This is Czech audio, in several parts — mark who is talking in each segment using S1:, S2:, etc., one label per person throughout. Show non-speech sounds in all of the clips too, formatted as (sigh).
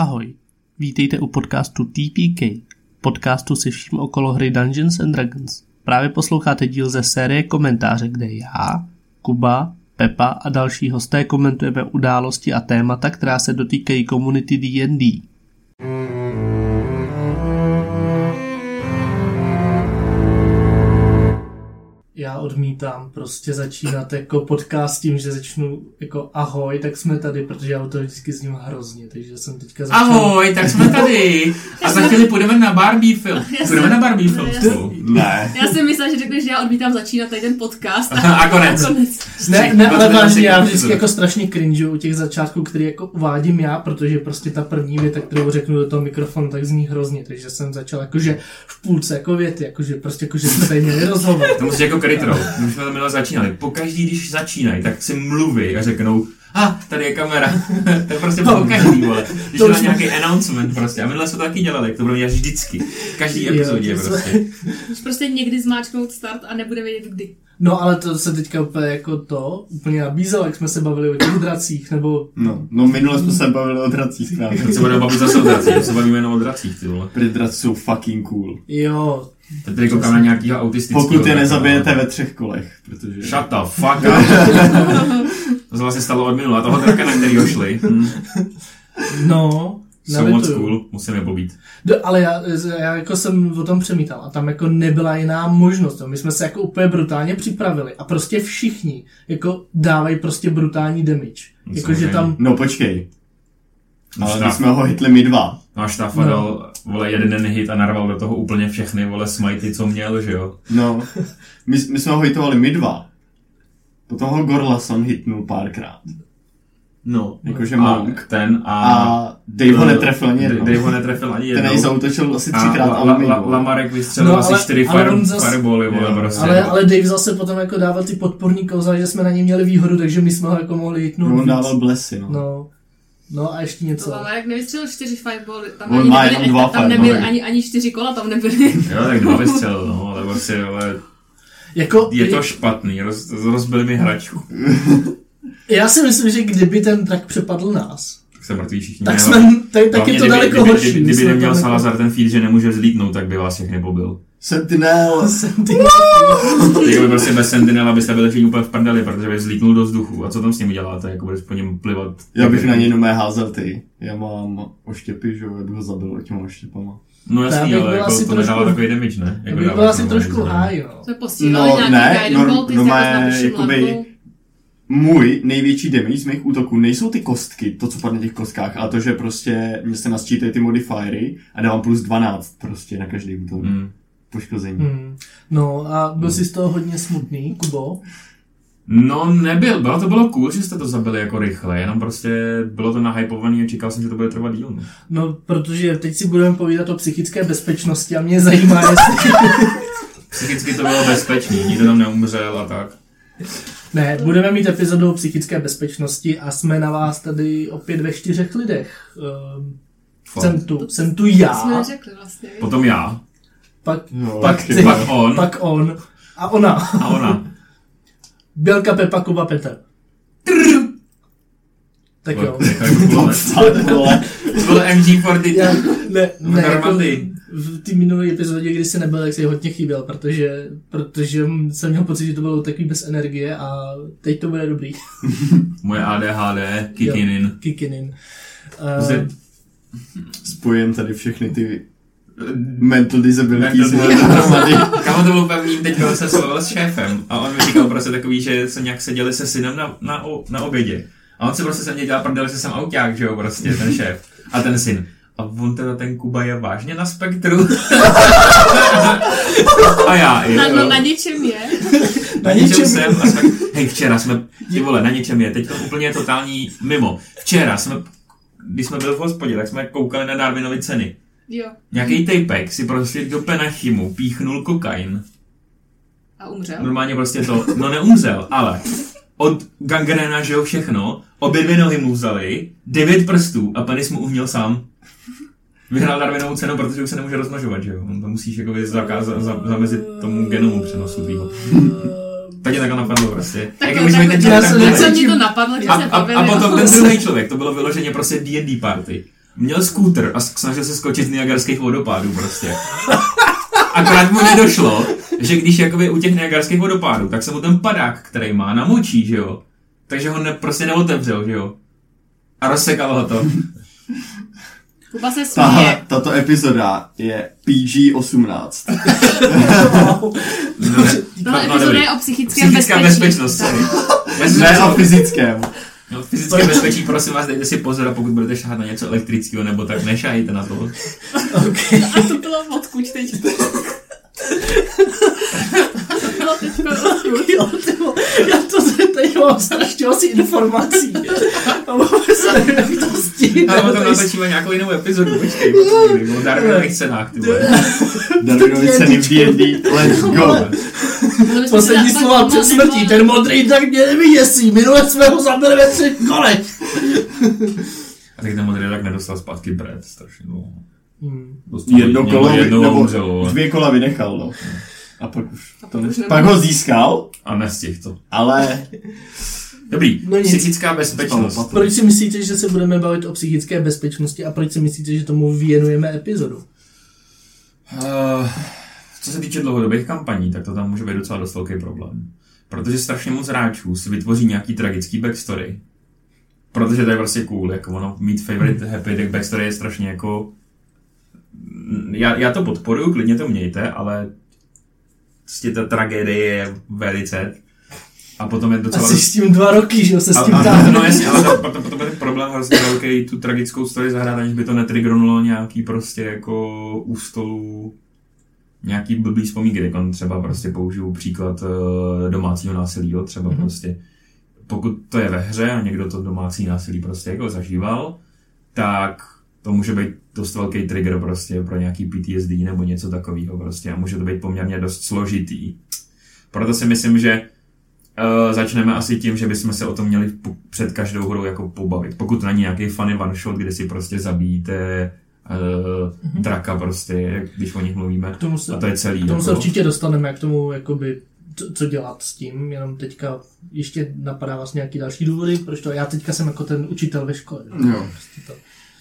S1: Ahoj, vítejte u podcastu TPK, podcastu se vším okolo hry Dungeons and Dragons. Právě posloucháte díl ze série komentáře, kde já, Kuba, Pepa a další hosté komentujeme události a témata, která se dotýkají komunity D&D. Já odmítám prostě začínat jako podcast tím, že začnu jako ahoj, tak jsme tady, protože já to vždycky zním hrozně, takže jsem teďka
S2: začal... Ahoj, tak jsme tady. A za chvíli půjdeme na Barbie film. Půjdeme na Barbie film.
S3: Ne.
S4: Já jsem myslela, že řekneš, že já odmítám začínat tady ten podcast.
S2: A, konec. konec.
S1: Ne, ne, ale vážně, já vždycky jako strašně cringe u těch začátků, který jako uvádím já, protože prostě ta první věta, kterou řeknu do toho mikrofonu, tak zní hrozně, takže jsem začal jakože v půlce jako věty, jakože prostě jakože jsme tady měli rozhovor.
S2: To musí jako krytrou. My jsme to minule začínali. Pokaždý, když začínají, tak si mluví a řeknou, a ah, tady je kamera. (laughs) to je prostě po každý, vole. (laughs) Když to má nějaký announcement prostě. A minule jsme to taky dělali, to bylo dělat vždycky. Každý epizodě prostě. (laughs)
S4: Když prostě někdy zmáčknout start a nebude vědět kdy.
S1: No ale to se teďka úplně jako to, úplně nabízelo, jak jsme se bavili o těch dracích, nebo...
S3: No, no minule jsme se bavili o dracích právě.
S2: Teď se budeme bavit zase o dracích, se bavíme jenom o dracích, ty vole.
S3: Protože draci jsou fucking cool.
S1: Jo,
S2: Teď tady koukám na nějakýho autistického.
S3: Pokud je nezabijete ve třech kolech, protože...
S2: Shut the fuck up. (laughs) to se vlastně stalo od minula, toho draka, na který šli. Hm.
S1: No,
S2: So moc cool, musíme pobít.
S1: Do, ale já, já, jako jsem o tom přemítal a tam jako nebyla jiná možnost. My jsme se jako úplně brutálně připravili a prostě všichni jako dávají prostě brutální damage. No, jako, že tam...
S3: No počkej. Ale my jsme ho hitli my dva.
S2: No a Štáfa no. dal, vole, jeden hit a narval do toho úplně všechny, vole, smajty, co měl, že jo?
S3: No, my, my jsme ho hitovali my dva. Potom ho Gorlason hitnul párkrát.
S2: No,
S3: jakože Monk.
S2: Ten a...
S3: A Dave ho netrefil ani jednou.
S2: Dave ho netrefil ani jednou.
S3: Ten jej zautočil asi třikrát. A
S2: la, la, Lamarek vystřelil no, asi čtyři fire, zas... firebally, vole, prostě.
S1: Ale, ale Dave zase potom jako dával ty podporní kouzla, že jsme na něj měli výhodu, takže my jsme ho jako mohli hitnout
S3: no, on dával blesy, no.
S1: no. No a ještě něco.
S4: No, jak nevystřelil čtyři firebally, tam,
S3: On
S4: ani
S3: má
S4: nebyly,
S3: dva
S4: tam nebyly ani, ani čtyři kola, tam nebyly. (laughs)
S2: jo, tak dva vystřelil, no, ale prostě, ale...
S1: Jako,
S2: je to špatný, roz, rozbili mi hračku. (laughs)
S1: Já si myslím, že kdyby ten trak přepadl nás,
S2: tak jsme mrtví všichni.
S1: Tak, jsme, tak, tak je to
S2: kdyby,
S1: daleko
S2: kdyby,
S1: horší.
S2: Kdyby, kdyby neměl Salazar ten feed, že nemůže vzlítnout, tak by vás všechny pobil.
S3: Sentinel! (laughs)
S1: Sentinel! (laughs)
S2: Teď by prostě bez Sentinela byste byli všichni úplně v prdeli, protože by vzlítnul do vzduchu. A co tam s ním uděláte? Jako budeš po něm plivat?
S3: Já bych na něj nomé házel ty. Já mám oštěpy, že jo, já bych ho zabil těma oštěpama.
S2: No jasný, ale jako to trošku, nedává takový damage, ne?
S1: Jako by byl asi trošku high, no.
S4: To posílali no, nějaký ne, guiding no,
S3: no, jakoby, můj největší damage z mých útoků nejsou ty kostky, to, co padne na těch kostkách, ale to, že prostě mě se nasčítají ty modifiery a dávám plus 12 prostě na každý útok. Mm. Poškození. Mm.
S1: No a byl mm. jsi z toho hodně smutný, Kubo?
S2: No nebyl, bylo to bylo cool, že jste to zabili jako rychle, jenom prostě bylo to nahypovaný a čekal jsem, že to bude trvat díl. No,
S1: no protože teď si budeme povídat o psychické bezpečnosti a mě zajímá, (laughs) jestli...
S2: Psychicky to bylo bezpečný, nikdo tam neumřel a tak.
S1: Ne, budeme mít epizodu o psychické bezpečnosti a jsme na vás tady opět ve čtyřech lidech. Uh, jsem tu, jsem tu já.
S4: Jsme neřekli vlastně.
S2: Potom já.
S1: Pak, no, pak ty,
S2: pak on.
S1: Pak on. A ona.
S2: A ona. (laughs)
S1: Bělka, Pepa, Kuba, Petr. Tak jo. (laughs) (laughs)
S2: To bylo MG40.
S1: Ne, ne, jako v té minulé epizodě, kdy jsi nebyl, tak jsi hodně chyběl, protože, protože jsem měl pocit, že to bylo takový bez energie a teď to bude dobrý. (laughs)
S2: Moje ADHD, kicking in.
S1: Kicking in.
S3: Uh, Spojím tady všechny ty mental disabilities.
S2: Kámo to byl pevný, teď jsem se s šéfem a on mi říkal prostě takový, že se nějak seděli se synem na, na, na obědě. A on se prostě se mě dělal prdel, že jsem auták, že jo, prostě, ten (laughs) šéf. A ten syn. A on teda ten Kuba je vážně na spektru. (laughs) a já, jo.
S4: Na, no, na něčem je.
S2: Na, na něčem jsem. A jsme, hej, včera jsme, ty vole, na něčem je. Teď to úplně totální mimo. Včera jsme, když jsme byli v hospodě, tak jsme koukali na Darwinovy ceny.
S4: Jo.
S2: Nějaký tejpek si prostě do penachymu píchnul kokain.
S4: A umřel?
S2: Normálně prostě to, no neumřel, ale od gangréna, že jo, všechno, obě dvě nohy mu vzali, devět prstů a penis mu uhnil sám. Vyhrál Darwinovou cenu, protože už se nemůže rozmnožovat, že jo? On to musíš jako zakázat, za, zamezit tomu genomu přenosu tvýho. (laughs) tak je takhle napadlo prostě.
S4: Tak, Jak tak, tak, tak, tak, tak, to napadlo, že
S2: a, a, a, potom ten druhý člověk, to bylo vyloženě prostě D&D party. měl skútr a snažil se skočit z Niagarských vodopádů prostě. (laughs) Akorát mu nedošlo, že když jakoby u těch Niagarských vodopádů, tak se mu ten padák, který má, namočí, že jo? Takže ho ne, prostě neotevřel, že jo? A rozsekal ho to.
S4: Kuba se
S3: Tahle,
S4: směje.
S3: tato epizoda je PG-18.
S2: No,
S4: Tohle
S2: no,
S4: epizoda
S2: dobrý.
S4: je o psychickém
S2: Psychická bezpečnost,
S4: Tak.
S2: sorry. Já jsem
S3: Ne o fyzickém.
S2: No, fyzické bezpečí, prosím vás, dejte si pozor a pokud budete šáhat na něco elektrického nebo tak, nešahejte na to.
S1: Okay.
S4: A to bylo odkud teď. bylo teďko odkud.
S1: Jo, ty vole, já to mám strašně moc informací. A vůbec nevím, jak to stihne.
S2: Ale potom natočíme nějakou jinou epizodu, počkej, počkej, o Darwinových cenách, ty vole. (laughs)
S3: Darwinovi ceny v D&D. Let's go.
S1: Poslední slova před smrtí, ten modrý tak mě nevyděsí, minule jsme ho zabili ve třech kolech.
S2: A teď ten modrý tak nedostal zpátky Brad, strašně dlouho.
S1: Hmm.
S2: Dostal
S3: Jedno kolo,
S2: jednou
S3: nebo dvě kola vynechal, no. A pak už,
S4: A
S3: to
S4: pak už
S3: ne...
S4: nemohl.
S3: Pak ho získal,
S2: a nestihl to.
S3: ale...
S2: Dobrý,
S1: No nic.
S2: psychická bezpečnost.
S3: Spalo
S1: Proč si myslíte, že se budeme bavit o psychické bezpečnosti a proč si myslíte, že tomu věnujeme epizodu?
S2: Uh, co se týče dlouhodobých kampaní, tak to tam může být docela dost velký problém. Protože strašně moc hráčů si vytvoří nějaký tragický backstory. Protože to je prostě cool, jako ono, mít favorite happy deck backstory je strašně jako... Já, já to podporuju, klidně to mějte, ale prostě ta tragédie je velice... A potom je docela...
S1: Asi s tím dva roky, že jo, se s tím táhne.
S2: no jasně, ale to, potom, potom je problém hrozně velký tu tragickou story zahrát, aniž by to netrigronulo nějaký prostě jako u stolu nějaký blbý vzpomínky, jak on třeba prostě použiju příklad eh, domácího násilí, jo, třeba
S1: Mhm.
S2: mm-hmm. prostě pokud to je ve hře a někdo to domácí násilí prostě jako zažíval, tak to může být dost velký trigger prostě pro nějaký PTSD nebo něco takového prostě a může to být poměrně dost složitý. Proto si myslím, že Uh, začneme asi tím, že bychom se o tom měli po- před každou hrou jako pobavit. Pokud není nějaký funny one shot, kde si prostě zabijíte uh, draka prostě, když o nich mluvíme.
S1: K tomu se,
S2: A to je celý.
S1: k tomu se
S2: jako.
S1: určitě dostaneme, k tomu, jakoby, co, co dělat s tím, jenom teďka ještě napadá vás nějaký další důvody, proč to, já teďka jsem jako ten učitel ve škole.
S3: Jo.
S1: Prostě to.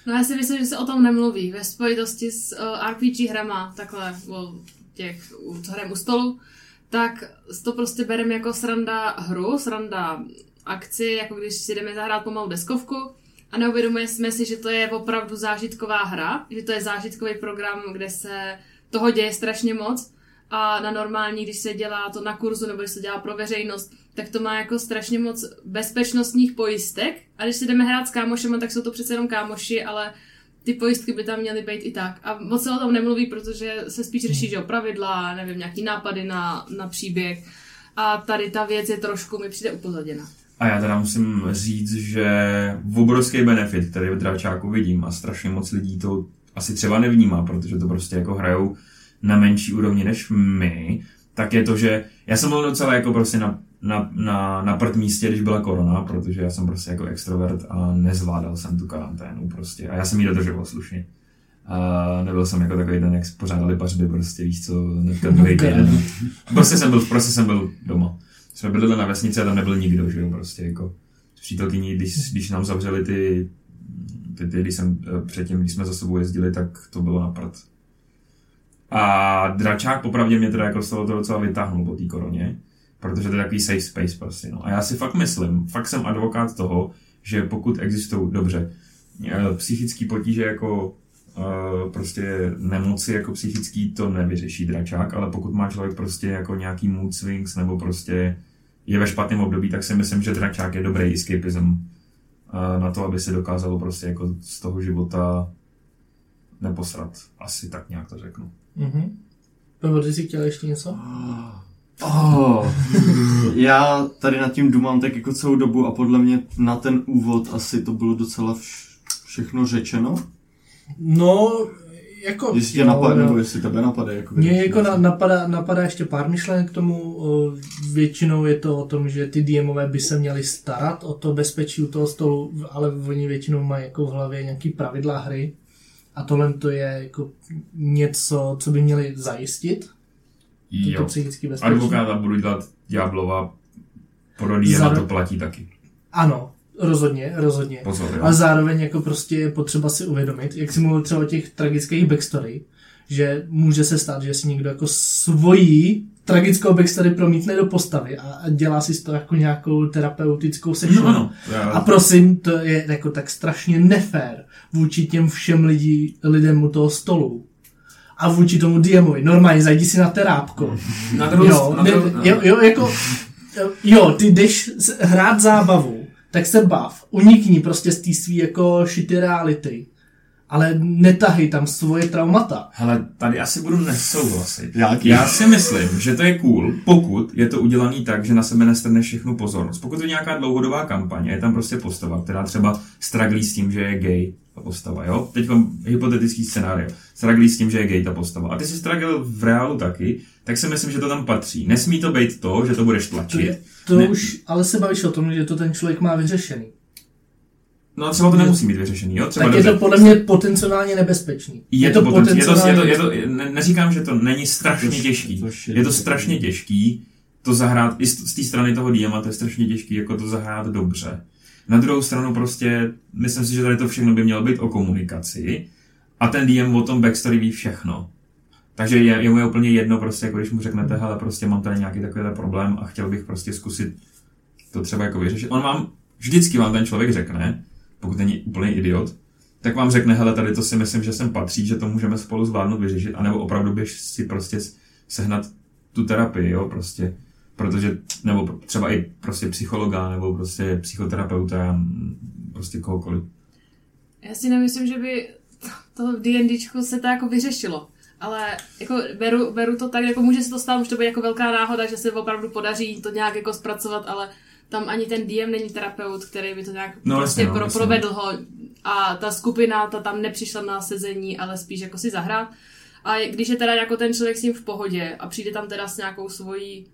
S4: No já si myslím, že se o tom nemluví. Ve spojitosti s uh, RPG hrama, takhle o těch, u, hrajeme u stolu, tak to prostě bereme jako sranda hru, sranda akci, jako když si jdeme zahrát pomalu deskovku a neuvědomujeme si, že to je opravdu zážitková hra, že to je zážitkový program, kde se toho děje strašně moc a na normální, když se dělá to na kurzu nebo když se dělá pro veřejnost, tak to má jako strašně moc bezpečnostních pojistek a když si jdeme hrát s kámošema, tak jsou to přece jenom kámoši, ale ty pojistky by tam měly být i tak. A moc se o tom nemluví, protože se spíš řeší, že jo, pravidla, nevím, nějaký nápady na, na příběh. A tady ta věc je trošku, mi přijde upozaděna.
S2: A já teda musím říct, že obrovský benefit, který v Dračáku vidím a strašně moc lidí to asi třeba nevnímá, protože to prostě jako hrajou na menší úrovni než my, tak je to, že já jsem byl docela jako prostě na, na, na, na prd místě, když byla korona, protože já jsem prostě jako extrovert a nezvládal jsem tu karanténu prostě a já jsem ji dodržoval slušně. A nebyl jsem jako takový ten, jak pořádali pařby, prostě víš co, hnedka druhý (laughs) týden. Prostě jsem byl, prostě jsem byl doma. Jsme byli na vesnici a tam nebyl nikdo, že jo, prostě jako s přítelkyní, když, když nám zavřeli ty, ty, ty když jsem eh, předtím, když jsme za sebou jezdili, tak to bylo na prd. A dračák popravdě mě teda jako z toho to docela vytáhnul po té koroně, protože to je takový safe space prostě, no. A já si fakt myslím, fakt jsem advokát toho, že pokud existují, dobře, eh, psychický potíže jako eh, prostě nemoci jako psychický to nevyřeší dračák, ale pokud má člověk prostě jako nějaký mood swings nebo prostě je ve špatném období, tak si myslím, že dračák je dobrý escapism eh, na to, aby se dokázalo prostě jako z toho života neposrat. Asi tak nějak to řeknu.
S1: Mhm. Pavel, ty jsi chtěl ještě něco?
S3: Oh, (laughs) já tady nad tím dumám tak jako celou dobu a podle mě na ten úvod asi to bylo docela vš- všechno řečeno.
S1: No, jako...
S3: Jestli tě napadne,
S1: jo.
S3: nebo jestli tebe napadne. Jako
S1: Mně jako na, napadá, napadá ještě pár myšlenek k tomu. Většinou je to o tom, že ty DMové by se měli starat o to bezpečí u toho stolu, ale oni většinou mají jako v hlavě nějaký pravidla hry. A tohle to je jako něco, co by měli zajistit. Toto psychické bezpečí.
S2: Advokáta budu dělat Diablova parodie, na
S1: Zar-
S2: to platí taky.
S1: Ano, rozhodně, rozhodně.
S2: Pozor, jo.
S1: Ale zároveň jako prostě je potřeba si uvědomit, jak si mluvil třeba o těch tragických backstory, že může se stát, že si někdo jako svojí tragickou backstory promítne do postavy a, a dělá si z toho jako nějakou terapeutickou session.
S2: No. Já,
S1: A prosím, to je jako tak strašně nefér vůči těm všem lidí, lidem u toho stolu. A vůči tomu DMovi. Normálně zajdi si na terápko.
S2: na druhou,
S1: Jo,
S2: na druhou,
S1: jo, jo, jako, jo, ty jdeš hrát zábavu, tak se bav, unikni prostě z té svý jako shitty reality, ale netahy tam svoje traumata.
S2: Hele, tady asi budu nesouhlasit.
S3: Jaký?
S2: Já si myslím, že to je cool, pokud je to udělaný tak, že na sebe nestrneš všechnu pozornost. Pokud to je nějaká dlouhodobá kampaně, je tam prostě postava, která třeba straglí s tím, že je gay ta postava, jo? Teď hypotetický scénář. Straglí s tím, že je gay ta postava. A ty si stragil v reálu taky, tak si myslím, že to tam patří. Nesmí to být to, že to budeš
S1: To,
S2: tlačit.
S1: je, to
S2: Ne.
S1: už, ale se bavíš o tom, že to ten člověk má vyřešený.
S2: No a třeba to nemusí být vyřešený, jo? Třeba
S1: tak je to podle mě potenciálně nebezpečný.
S2: Je to, poten... je to, je to, je to, ne, neříkám, že to není strašně
S3: To-
S2: těžký.
S3: to je
S2: Je to
S3: těžký.
S2: strašně těžký to zahrát, i z z té strany toho DMa, to je strašně těžký, jako to zahrát dobře. Na druhou stranu prostě, myslím si, že tady to všechno by mělo být o komunikaci a ten DM o tom backstory ví všechno. Takže je, je mu je úplně jedno, prostě, jako když mu řeknete, hele, prostě mám tady nějaký takovýhle problém a chtěl bych prostě zkusit to třeba jako vyřešit. On vám, vždycky vám ten člověk řekne, pokud není úplný idiot, tak vám řekne, hele, tady to si myslím, že sem patří, že to můžeme spolu zvládnout vyřešit, anebo opravdu běž si prostě sehnat tu terapii, jo, prostě, protože, nebo třeba i prostě psychologa, nebo prostě psychoterapeuta, mm, prostě kohokoliv.
S4: Já si nemyslím, že by to v D&Dčku se to jako vyřešilo. Ale jako beru, beru to tak, jako může se to stát, může to být jako velká náhoda, že se opravdu podaří to nějak jako zpracovat, ale tam ani ten DM není terapeut, který by to nějak
S2: No,
S4: prostě
S2: jasně, no,
S4: pro, provedl ho. A ta skupina, ta tam nepřišla na sezení, ale spíš jako si zahrát. A když je teda jako ten člověk s ním v pohodě a přijde tam teda s nějakou svojí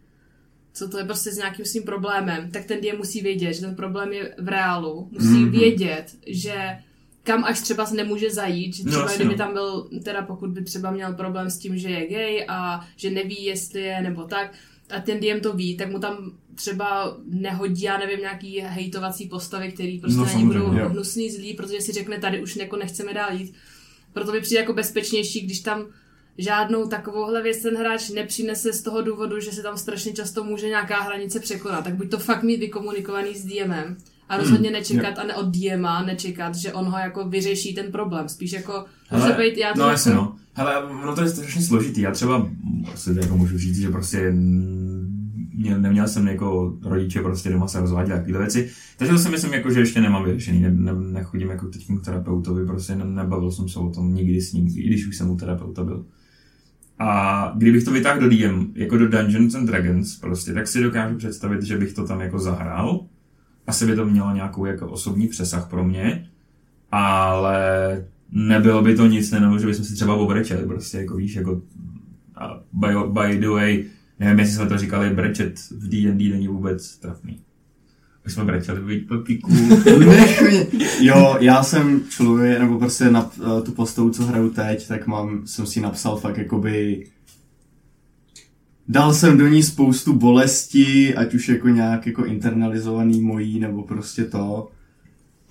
S4: co to je prostě s nějakým svým problémem, tak ten DM musí vědět, že ten problém je v reálu. Musí
S2: Mhm.
S4: mm-hmm. vědět, že kam až třeba se nemůže zajít, že
S2: No,
S4: třeba
S2: jasně,
S4: kdyby
S2: no.
S4: tam byl, teda pokud by třeba měl problém s tím, že je gay a že neví, jestli je nebo tak, a ten DM to ví, tak mu tam třeba nehodí, já nevím, nějaký hejtovací postavy, který prostě
S2: No,
S4: na ní budou
S2: jo.
S4: hnusný, zlý, protože si řekne, tady už jako nechceme dál jít. Proto mi přijde jako bezpečnější, když tam žádnou takovouhle věc ten hráč nepřinese z toho důvodu, že se tam strašně často může nějaká hranice překonat. Tak buď to fakt mít vykomunikovaný s DMem a rozhodně nečekat a ne od DMa nečekat, že on ho jako vyřeší ten problém. Spíš jako může být, já to
S2: no
S4: jako,
S2: jasně, no. Hele, ono to je strašně složitý. Já třeba asi jako můžu říct, že prostě měl, neměl jsem jako rodiče prostě doma se rozvádět a takové věci. Takže to si myslím, jako, že ještě nemám vyřešený. Ne, ne, nechodím jako teď k terapeutovi, prostě ne, nebavil jsem se o tom nikdy s ním, i když už jsem u terapeuta byl. A kdybych to vytáhl do DM, jako do Dungeons and Dragons, prostě, tak si dokážu představit, že bych to tam jako zahrál. Asi by to mělo nějakou jako osobní přesah pro mě, ale nebylo by to nic, nejenom, že bychom si třeba obrečeli, prostě jako víš, jako by, by the way, nevím, jestli jsme to říkali, brečet v D&D není vůbec trapný. Už jsme brečeli.
S3: Nech mě. (laughs) Jo, já jsem člověk, nebo prostě na eh, tu postavu, co hraju teď, tak mám, jsem si napsal fakt jakoby Dal jsem do ní spoustu bolesti, ať už jako nějak jako internalizovaný mojí, nebo prostě to.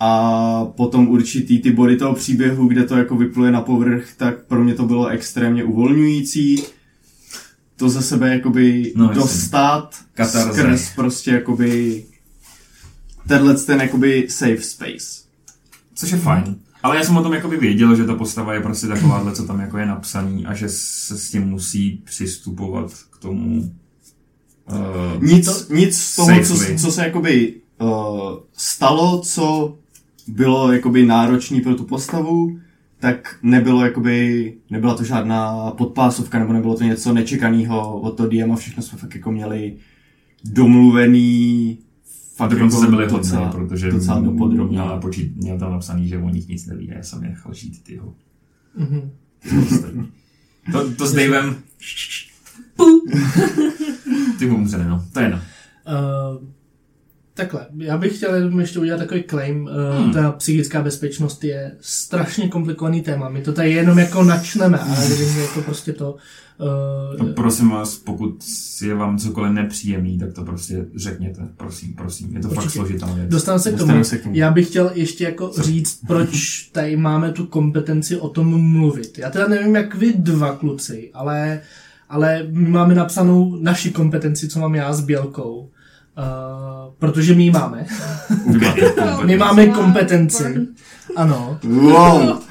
S3: A potom určitý ty body toho příběhu, kde to jako vypluje na povrch, tak pro mě to bylo extrémně uvolňující. To ze sebe jakoby
S2: No,
S3: dostat
S2: Katarze.
S3: skrz prostě jakoby tenhle ten jakoby safe space.
S2: Což je fajn. Ale já jsem o tom jakoby věděl, že ta postava je prostě takováhle, co tam jako je napsaný a že se s tím musí přistupovat k tomu uh,
S3: Nic, nic z toho, co, co se jakoby uh, stalo, co bylo jakoby náročný pro tu postavu, tak nebylo jakoby, nebyla to žádná podpásovka, nebo nebylo to něco nečekaného od toho DM a všechno jsme fakt jako měli domluvený fakt
S2: Dokonce
S3: jako
S2: se byli hodně,
S3: docela-
S2: protože
S3: docela dopodrobně.
S2: měla počít, měl tam napsaný, že o nich nic neví a já jsem je nechal žít tyho.
S1: Mhm.
S2: To, to s Davem... Ty mu umřeli, no. To je jedno.
S1: Uh, Takhle, já bych chtěl jenom ještě udělat takový claim. Hmm. Ta psychická bezpečnost je strašně komplikovaný téma. My to tady jenom jako načneme, ale (laughs) je to prostě to...
S2: Uh, prosím vás, pokud je vám cokoliv nepříjemný, tak to prostě řekněte. Prosím, prosím. Je to určitě. fakt složitá věc.
S1: Dostanu se, k tomu. se k tomu. Já bych chtěl ještě jako říct, proč (laughs) tady máme tu kompetenci o tom mluvit. Já teda nevím, jak vy dva kluci, ale, ale my máme napsanou naši kompetenci, co mám já s Bělkou. Uh, protože my ji máme. my (laughs) máme kompetenci. Ano.
S3: Wow.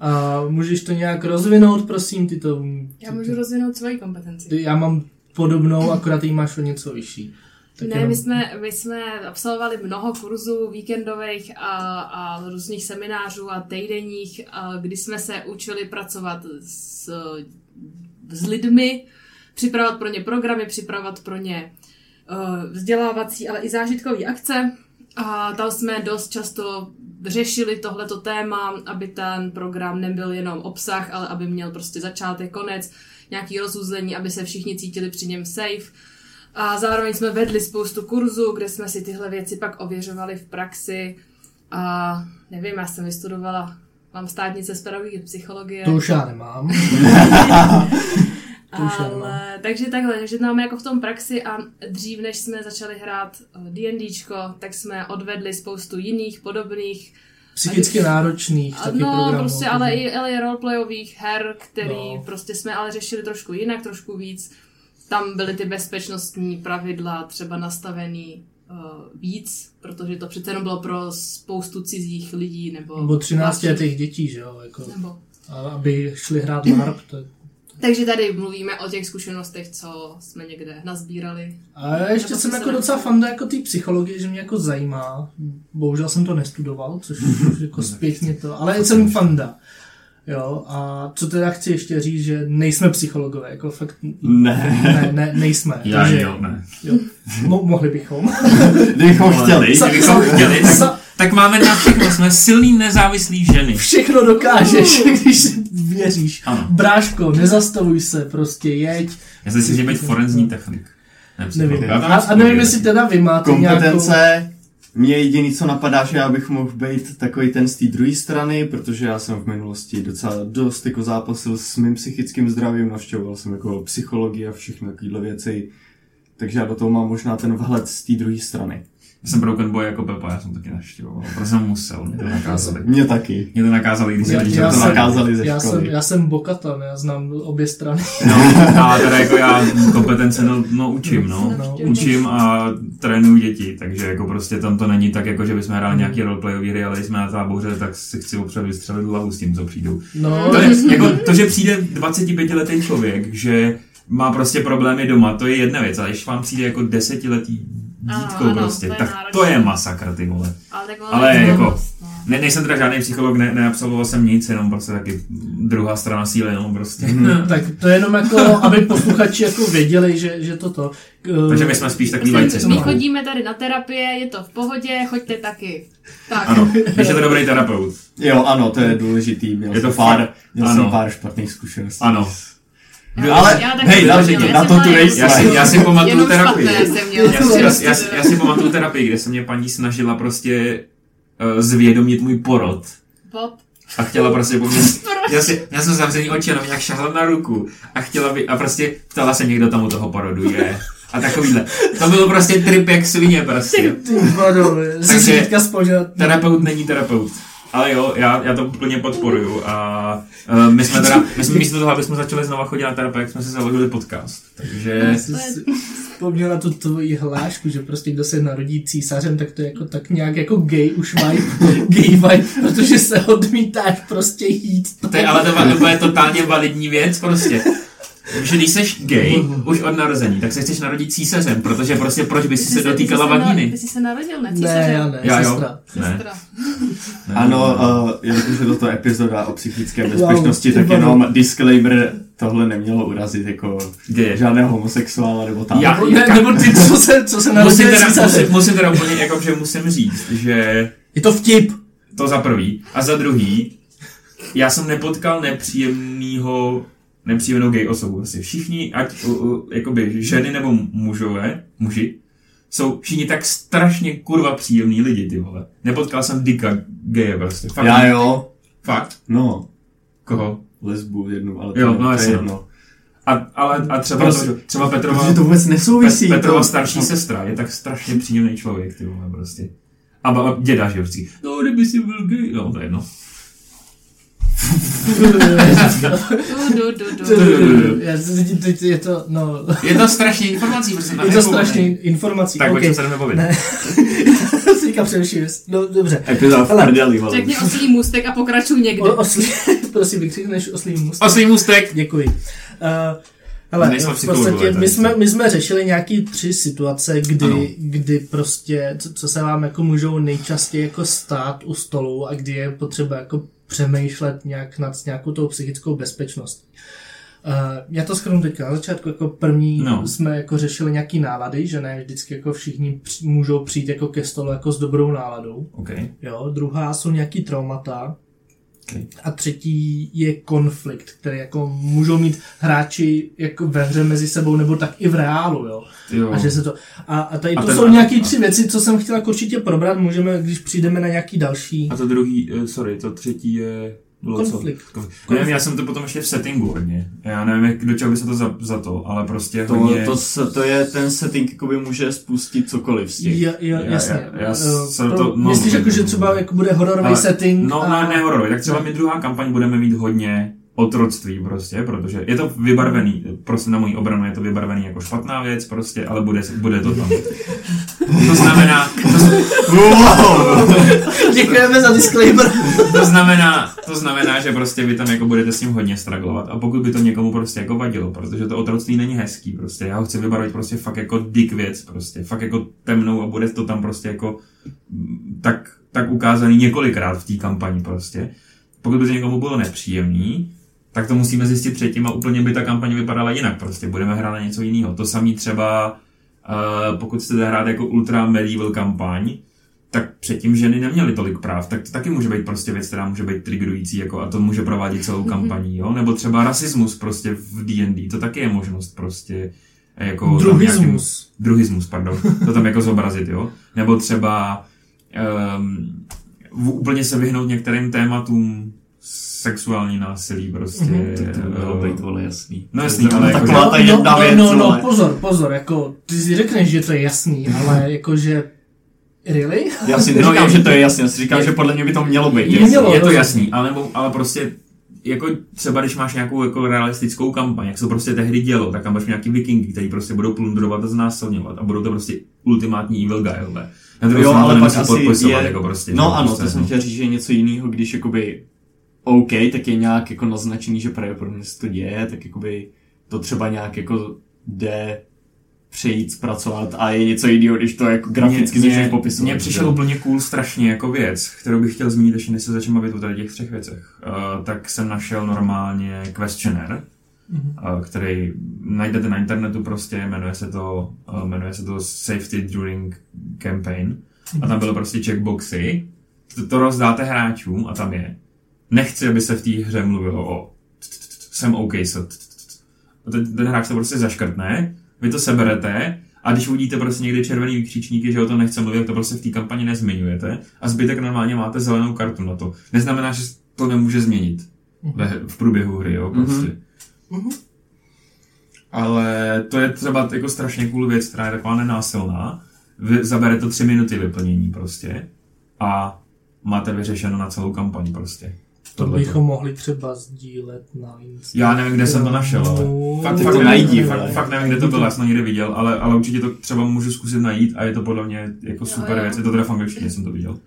S1: A můžeš to nějak rozvinout, prosím, ty to...
S4: Já můžu rozvinout svoji kompetenci.
S1: Já mám podobnou, akorát jí máš o něco vyšší.
S4: Tak ne, jenom... my, jsme, my jsme absolvovali mnoho kurzů víkendových a, a různých seminářů a týdenních, a kdy jsme se učili pracovat s, s lidmi, připravovat pro ně programy, připravovat pro ně uh, vzdělávací, ale i zážitkové akce. A tam jsme dost často řešili tohleto téma, aby ten program nebyl jenom obsah, ale aby měl prostě začátek, konec, nějaký rozuzlení, aby se všichni cítili při něm safe. A zároveň jsme vedli spoustu kurzů, kde jsme si tyhle věci pak ověřovali v praxi. A nevím, já jsem vystudovala, mám státnice z pedagogiky psychologie.
S1: To už já nemám. (laughs)
S4: Ale, takže takhle, takže máme jako v tom praxi a dřív, než jsme začali hrát eh, D&Dčko, tak jsme odvedli spoustu jiných podobných
S1: psychicky ať, náročných
S4: taky No, programů, prostě, ale i, ale i roleplayových her, který no. prostě jsme ale řešili trošku jinak, trošku víc. Tam byly ty bezpečnostní pravidla třeba nastavený uh, víc, protože to přece jenom bylo pro spoustu cizích lidí, nebo...
S1: Nebo 13 letých dětí, že jo? Jako, nebo... Aby šli hrát LARP, to
S4: takže tady mluvíme o těch zkušenostech, co jsme někde nazbírali.
S1: A já ještě jsem jako docela fanda jako té psychologie, že mě jako zajímá. Bohužel jsem to nestudoval, což (laughs) jako zpětně to, ale jsem fanda. Jo, a co teda chci ještě říct, že nejsme psychologové, jako fakt...
S3: Ne.
S1: Ne, ne nejsme.
S2: Já takže, jo, ne.
S1: Jo, mo- mohli bychom. (laughs)
S3: Kdybychom chtěli.
S2: Kdybychom chtěli, tak, tak máme na všechno, jsme silný nezávislý ženy.
S1: Všechno dokážeš, když věříš. Ano. Bráško, nezastavuj se, prostě jeď.
S2: Já si myslím, že být forenzní technik.
S1: Nevím. A, a nevím, jestli teda vy máte
S3: Kompetence, nějakou... Mě jediný, co napadá, že já bych mohl být takový ten z té druhé strany, protože já jsem v minulosti docela dost jako zápasil s mým psychickým zdravím, navštěvoval jsem jako psychologii a všechny takovéhle věci, takže já do toho mám možná ten vhled z té druhé strany.
S2: Já jsem Broken Boy jako Pepa, já jsem taky naštěvoval. Protože jsem musel, mě to nakázali.
S3: Mě taky.
S2: Mě to nakázali, když
S1: já, já
S2: to
S1: jsem,
S3: nakázali ze
S1: já jsem, já jsem Bokatan, já znám obě strany.
S2: No, a teda jako já kompetence no, no učím, no. no. Učím a trénuju děti, takže jako prostě tam to není tak, jako že bychom hráli nějaký roleplayový hry, ale jsme na táboře, tak si chci opřed vystřelit hlavu s tím, co přijdou.
S1: No.
S2: To, je, jako, to, že přijde 25 letý člověk, že má prostě problémy doma, to je jedna věc, ale když vám přijde jako desetiletý dítko ano, prostě, to tak náročný. to je masakr, ty vole.
S4: Ale, tak
S2: ale jako, no. ne, nejsem teda žádný psycholog, ne, neabsolvoval jsem nic, jenom prostě taky druhá strana síly, no prostě.
S1: Hmm, (laughs) tak to je jenom jako, aby posluchači jako věděli, že, že toto.
S2: Uh, Takže my jsme spíš takový lajci.
S4: My chodíme tady na terapie, je to v pohodě, choďte taky. Tak.
S2: Ano, když je to dobrý terapeut.
S3: Jo, ano, to je důležitý. Měl je to pár, měl ano. jsem pár špatných zkušeností.
S2: Ano,
S3: já, ale já hej, na, na, na to tu nejsi.
S2: Já si, já si pamatuju terapii. Já, já, já, já si pamatuju terapii, kde se mě paní snažila prostě uh, zvědomit můj porod.
S4: Bob.
S2: A chtěla prostě po mě, (laughs) já, si, já jsem zavřený oči, jenom nějak šahla na ruku a chtěla by, a prostě ptala se někdo tam u toho porodu je. A takovýhle. To bylo prostě trip jak svině prostě.
S1: Ty vado, Takže
S2: terapeut není terapeut. Ale jo, já, já to úplně podporuju a uh, my jsme teda, my jsme místo toho, aby jsme začali znova chodit na terapii, jak jsme si založili podcast. Takže...
S1: Vzpomněl na tu tvoji hlášku, že prostě kdo se narodí císařem, tak to je jako tak nějak jako gay už vibe, gay vibe, protože se odmítáš prostě jít.
S2: To je ale to, to je totálně validní věc prostě že když jsi gay, už od narození, tak se chceš narodit císařem, protože prostě proč by si se dotýkala vagíny?
S4: Ty jsi se narodil, ne císařem?
S1: Ne, já ne, já,
S2: sestra.
S4: Jo? Ne. sestra.
S3: Ano, uh, jelikož je toto epizoda o psychické bezpečnosti, wow, tak jenom disclaimer, tohle nemělo urazit jako
S2: Gay.
S3: žádného homosexuála nebo tam.
S1: Já, ne, nebo ty, co se, co se narodili
S2: musím teda, musím, musím teda úplně, jako, že musím říct, že...
S1: Je to vtip.
S2: To za prvý. A za druhý, já jsem nepotkal nepříjemného nepříjemnou gay osobu. Asi všichni, ať uh, uh, jakoby ženy nebo mužové, muži, jsou všichni tak strašně kurva příjemný lidi, ty vole. Nepotkal jsem Dika geje prostě. Fakt,
S3: Já jo.
S2: Fakt?
S3: No,
S2: Koho?
S3: lesbu jednu, ale to,
S2: Jo,
S3: je-
S2: no
S3: to
S2: jasně.
S3: je jedno.
S2: A, ale, a třeba,
S3: Prostě-
S2: to, třeba Petrova,
S3: Protože to vůbec nesouvisí.
S2: Pet, Petrova
S3: to-
S2: starší sestra je tak strašně příjemný člověk, ty vole, prostě. A, a děda, že vždycky, no, kdyby si byl gay, no, to je jedno.
S4: Du, du,
S1: teď Je to, no,
S2: Je to strašně informací, prostě
S1: je to strašně informací.
S2: Tak,
S1: OK.
S2: okay. se jdeme bavit.
S1: Ne. (laughs) si říkám především, no dobře.
S3: Epizoda v prdeli, vole.
S4: Řekni oslý můstek a pokračuj někdy.
S1: O, oslí, (laughs) prosím, vykřikneš oslý můst.
S2: Oslý můstek!
S1: Děkuji. Uh, hele,
S2: Nejsme
S1: v podstatě my jsme, my jsme řešili nějaký tři situace, kdy,
S2: Ano.
S1: kdy prostě, co, co se vám jako můžou nejčastěji jako stát u stolu a kdy je potřeba jako přemýšlet nějak nad nějakou tou psychickou bezpečností. Uh, já to schrnu teďka na začátku, jako první
S2: No.
S1: jsme jako řešili nějaký nálady, že ne vždycky jako všichni při, můžou přijít jako ke stolu jako s dobrou náladou.
S2: OK.
S1: Jo, druhá jsou nějaký traumata. A třetí je konflikt, který jako můžou mít hráči jako ve hře mezi sebou, nebo tak i v reálu, jo.
S2: Jo.
S1: A, že se to, a, a tady
S2: A
S1: to
S2: ten-
S1: jsou nějaký tři věci, co jsem chtěla jako určitě probrat, můžeme, když přijdeme na nějaký další.
S2: A to druhý, eh, sorry, to třetí je... Bylo co?
S1: Konflikt.
S2: Konflikt. Nevím, já jsem to potom ještě v settingu hodně. Já nevím, jak, do čeho by se to za, za to, ale prostě
S3: To,
S2: hodně...
S3: to, se- to, je ten setting, jakoby může spustit cokoliv z těch.
S1: Jo,
S2: Já-
S1: jasně.
S2: já- já
S1: Eh,
S2: jsem
S1: pro-
S2: to- no,
S1: Myslíš,
S2: no,
S1: jako, že třeba jako bude hororový
S2: Ale-
S1: setting?
S2: No,
S1: a...
S2: ne, ne hororový. Tak třeba my druhá kampaň budeme mít hodně otroctví prostě, protože je to vybarvený, prostě na moji obranu je to vybarvený jako špatná věc prostě, ale bude, bude to tam. To znamená, to,
S1: Děkujeme za disclaimer.
S2: to znamená, to znamená, že prostě vy tam jako budete s tím hodně stragglovat a pokud by to někomu prostě jako vadilo, protože to otroctví není hezký prostě, já ho chci vybarvit prostě fakt jako dick věc prostě, fakt jako temnou a bude to tam prostě jako mm, tak, tak ukázaný několikrát v té kampani prostě. Pokud by to někomu bylo nepříjemný, tak to musíme zjistit předtím a úplně by ta kampaň vypadala jinak prostě, budeme hrát na něco jiného. To samý třeba, uh, pokud chcete hrát jako ultra medieval kampaň, tak předtím ženy neměly tolik práv, tak to taky může být prostě věc, která může být triggerující jako, a to může provádět celou kampaní, jo? Nebo třeba rasismus prostě v D&D, to taky je možnost prostě jako... tam
S1: Druhismus.
S2: Nějakým, druhismus, pardon. To tam jako zobrazit, jo? Nebo třeba um, úplně se vyhnout některým tématům sexuální násilí prostě.
S1: Mhm,
S3: To by mělo
S2: eh,
S3: být, vole, jasný.
S2: No jasný,
S3: To je
S2: ale jako,
S3: taková ta
S1: no,
S3: jedna
S1: no,
S3: věc,
S1: no, no,
S3: vole.
S1: pozor, pozor, jako, ty si řekneš, že to je jasný, ale (laughs) jakože, really?
S3: Já si
S2: No,
S3: neříkám,
S2: je-
S3: že to je jasný, já si říkám,
S2: je-
S3: že podle mě by to mělo být
S1: Je
S3: jasný.
S1: mělo.
S2: je to jasný, ale, ale prostě jako třeba když máš nějakou jako realistickou kampaň, jak se to prostě tehdy dělo, tak tam máš nějaký vikingy, kteří prostě budou plundrovat a znásilňovat a budou to prostě ultimátní evil guy? Na druhou
S3: Jo,
S2: to
S3: ale pak asi je...
S2: jako prostě.
S3: no ano,
S2: prostě,
S3: to jsem chtěl říct, že je něco jiného, když jakoby OK, tak je nějak jako naznačený, že pravděpodobně se to děje, tak jakoby to třeba nějak jako jde přejít, zpracovat a je něco jiného, když to jako graficky
S2: Mě-
S3: začneš popisovat.
S2: Mně přišel úplně cool strašně jako věc, kterou bych chtěl zmínit, ještě než se začneme bavit o tady těch třech věcech. Uh, tak jsem našel normálně questionnaire, uh, který najdete na internetu prostě, jmenuje se to, uh, jmenuje se to Safety During Campaign. A tam byly prostě checkboxy, to, to rozdáte hráčům a tam je. Nechci, aby se v té hře mluvilo o jsem OK, so, a ten, ten hráč to prostě zaškrtne, vy to seberete a když uvidíte prostě někdy červený výkřičníky, že o tom nechce mluvit, tak to prostě v té kampani nezmiňujete a zbytek normálně máte zelenou kartu na to. Neznamená, že to nemůže změnit ve, v průběhu hry, jo, prostě.
S1: Mhm.
S2: Ale to je třeba jako strašně cool věc, která je taková nenásilná. Vy, zabere to tři minuty vyplnění prostě a máte vyřešeno na celou kampaň prostě.
S1: To
S2: Tohleto.
S1: bychom mohli třeba sdílet na Instagramu.
S2: Já nevím, kde jsem to našel, ale fakt, fakt,
S3: to
S2: nevím,
S3: najdi,
S2: fakt, fakt nevím, kde to bylo, já jsem to někde viděl, ale, ale určitě to třeba můžu zkusit najít a je to podle mě jako super
S4: jo.
S2: věc. Je to teda v angličtině, jsem to viděl.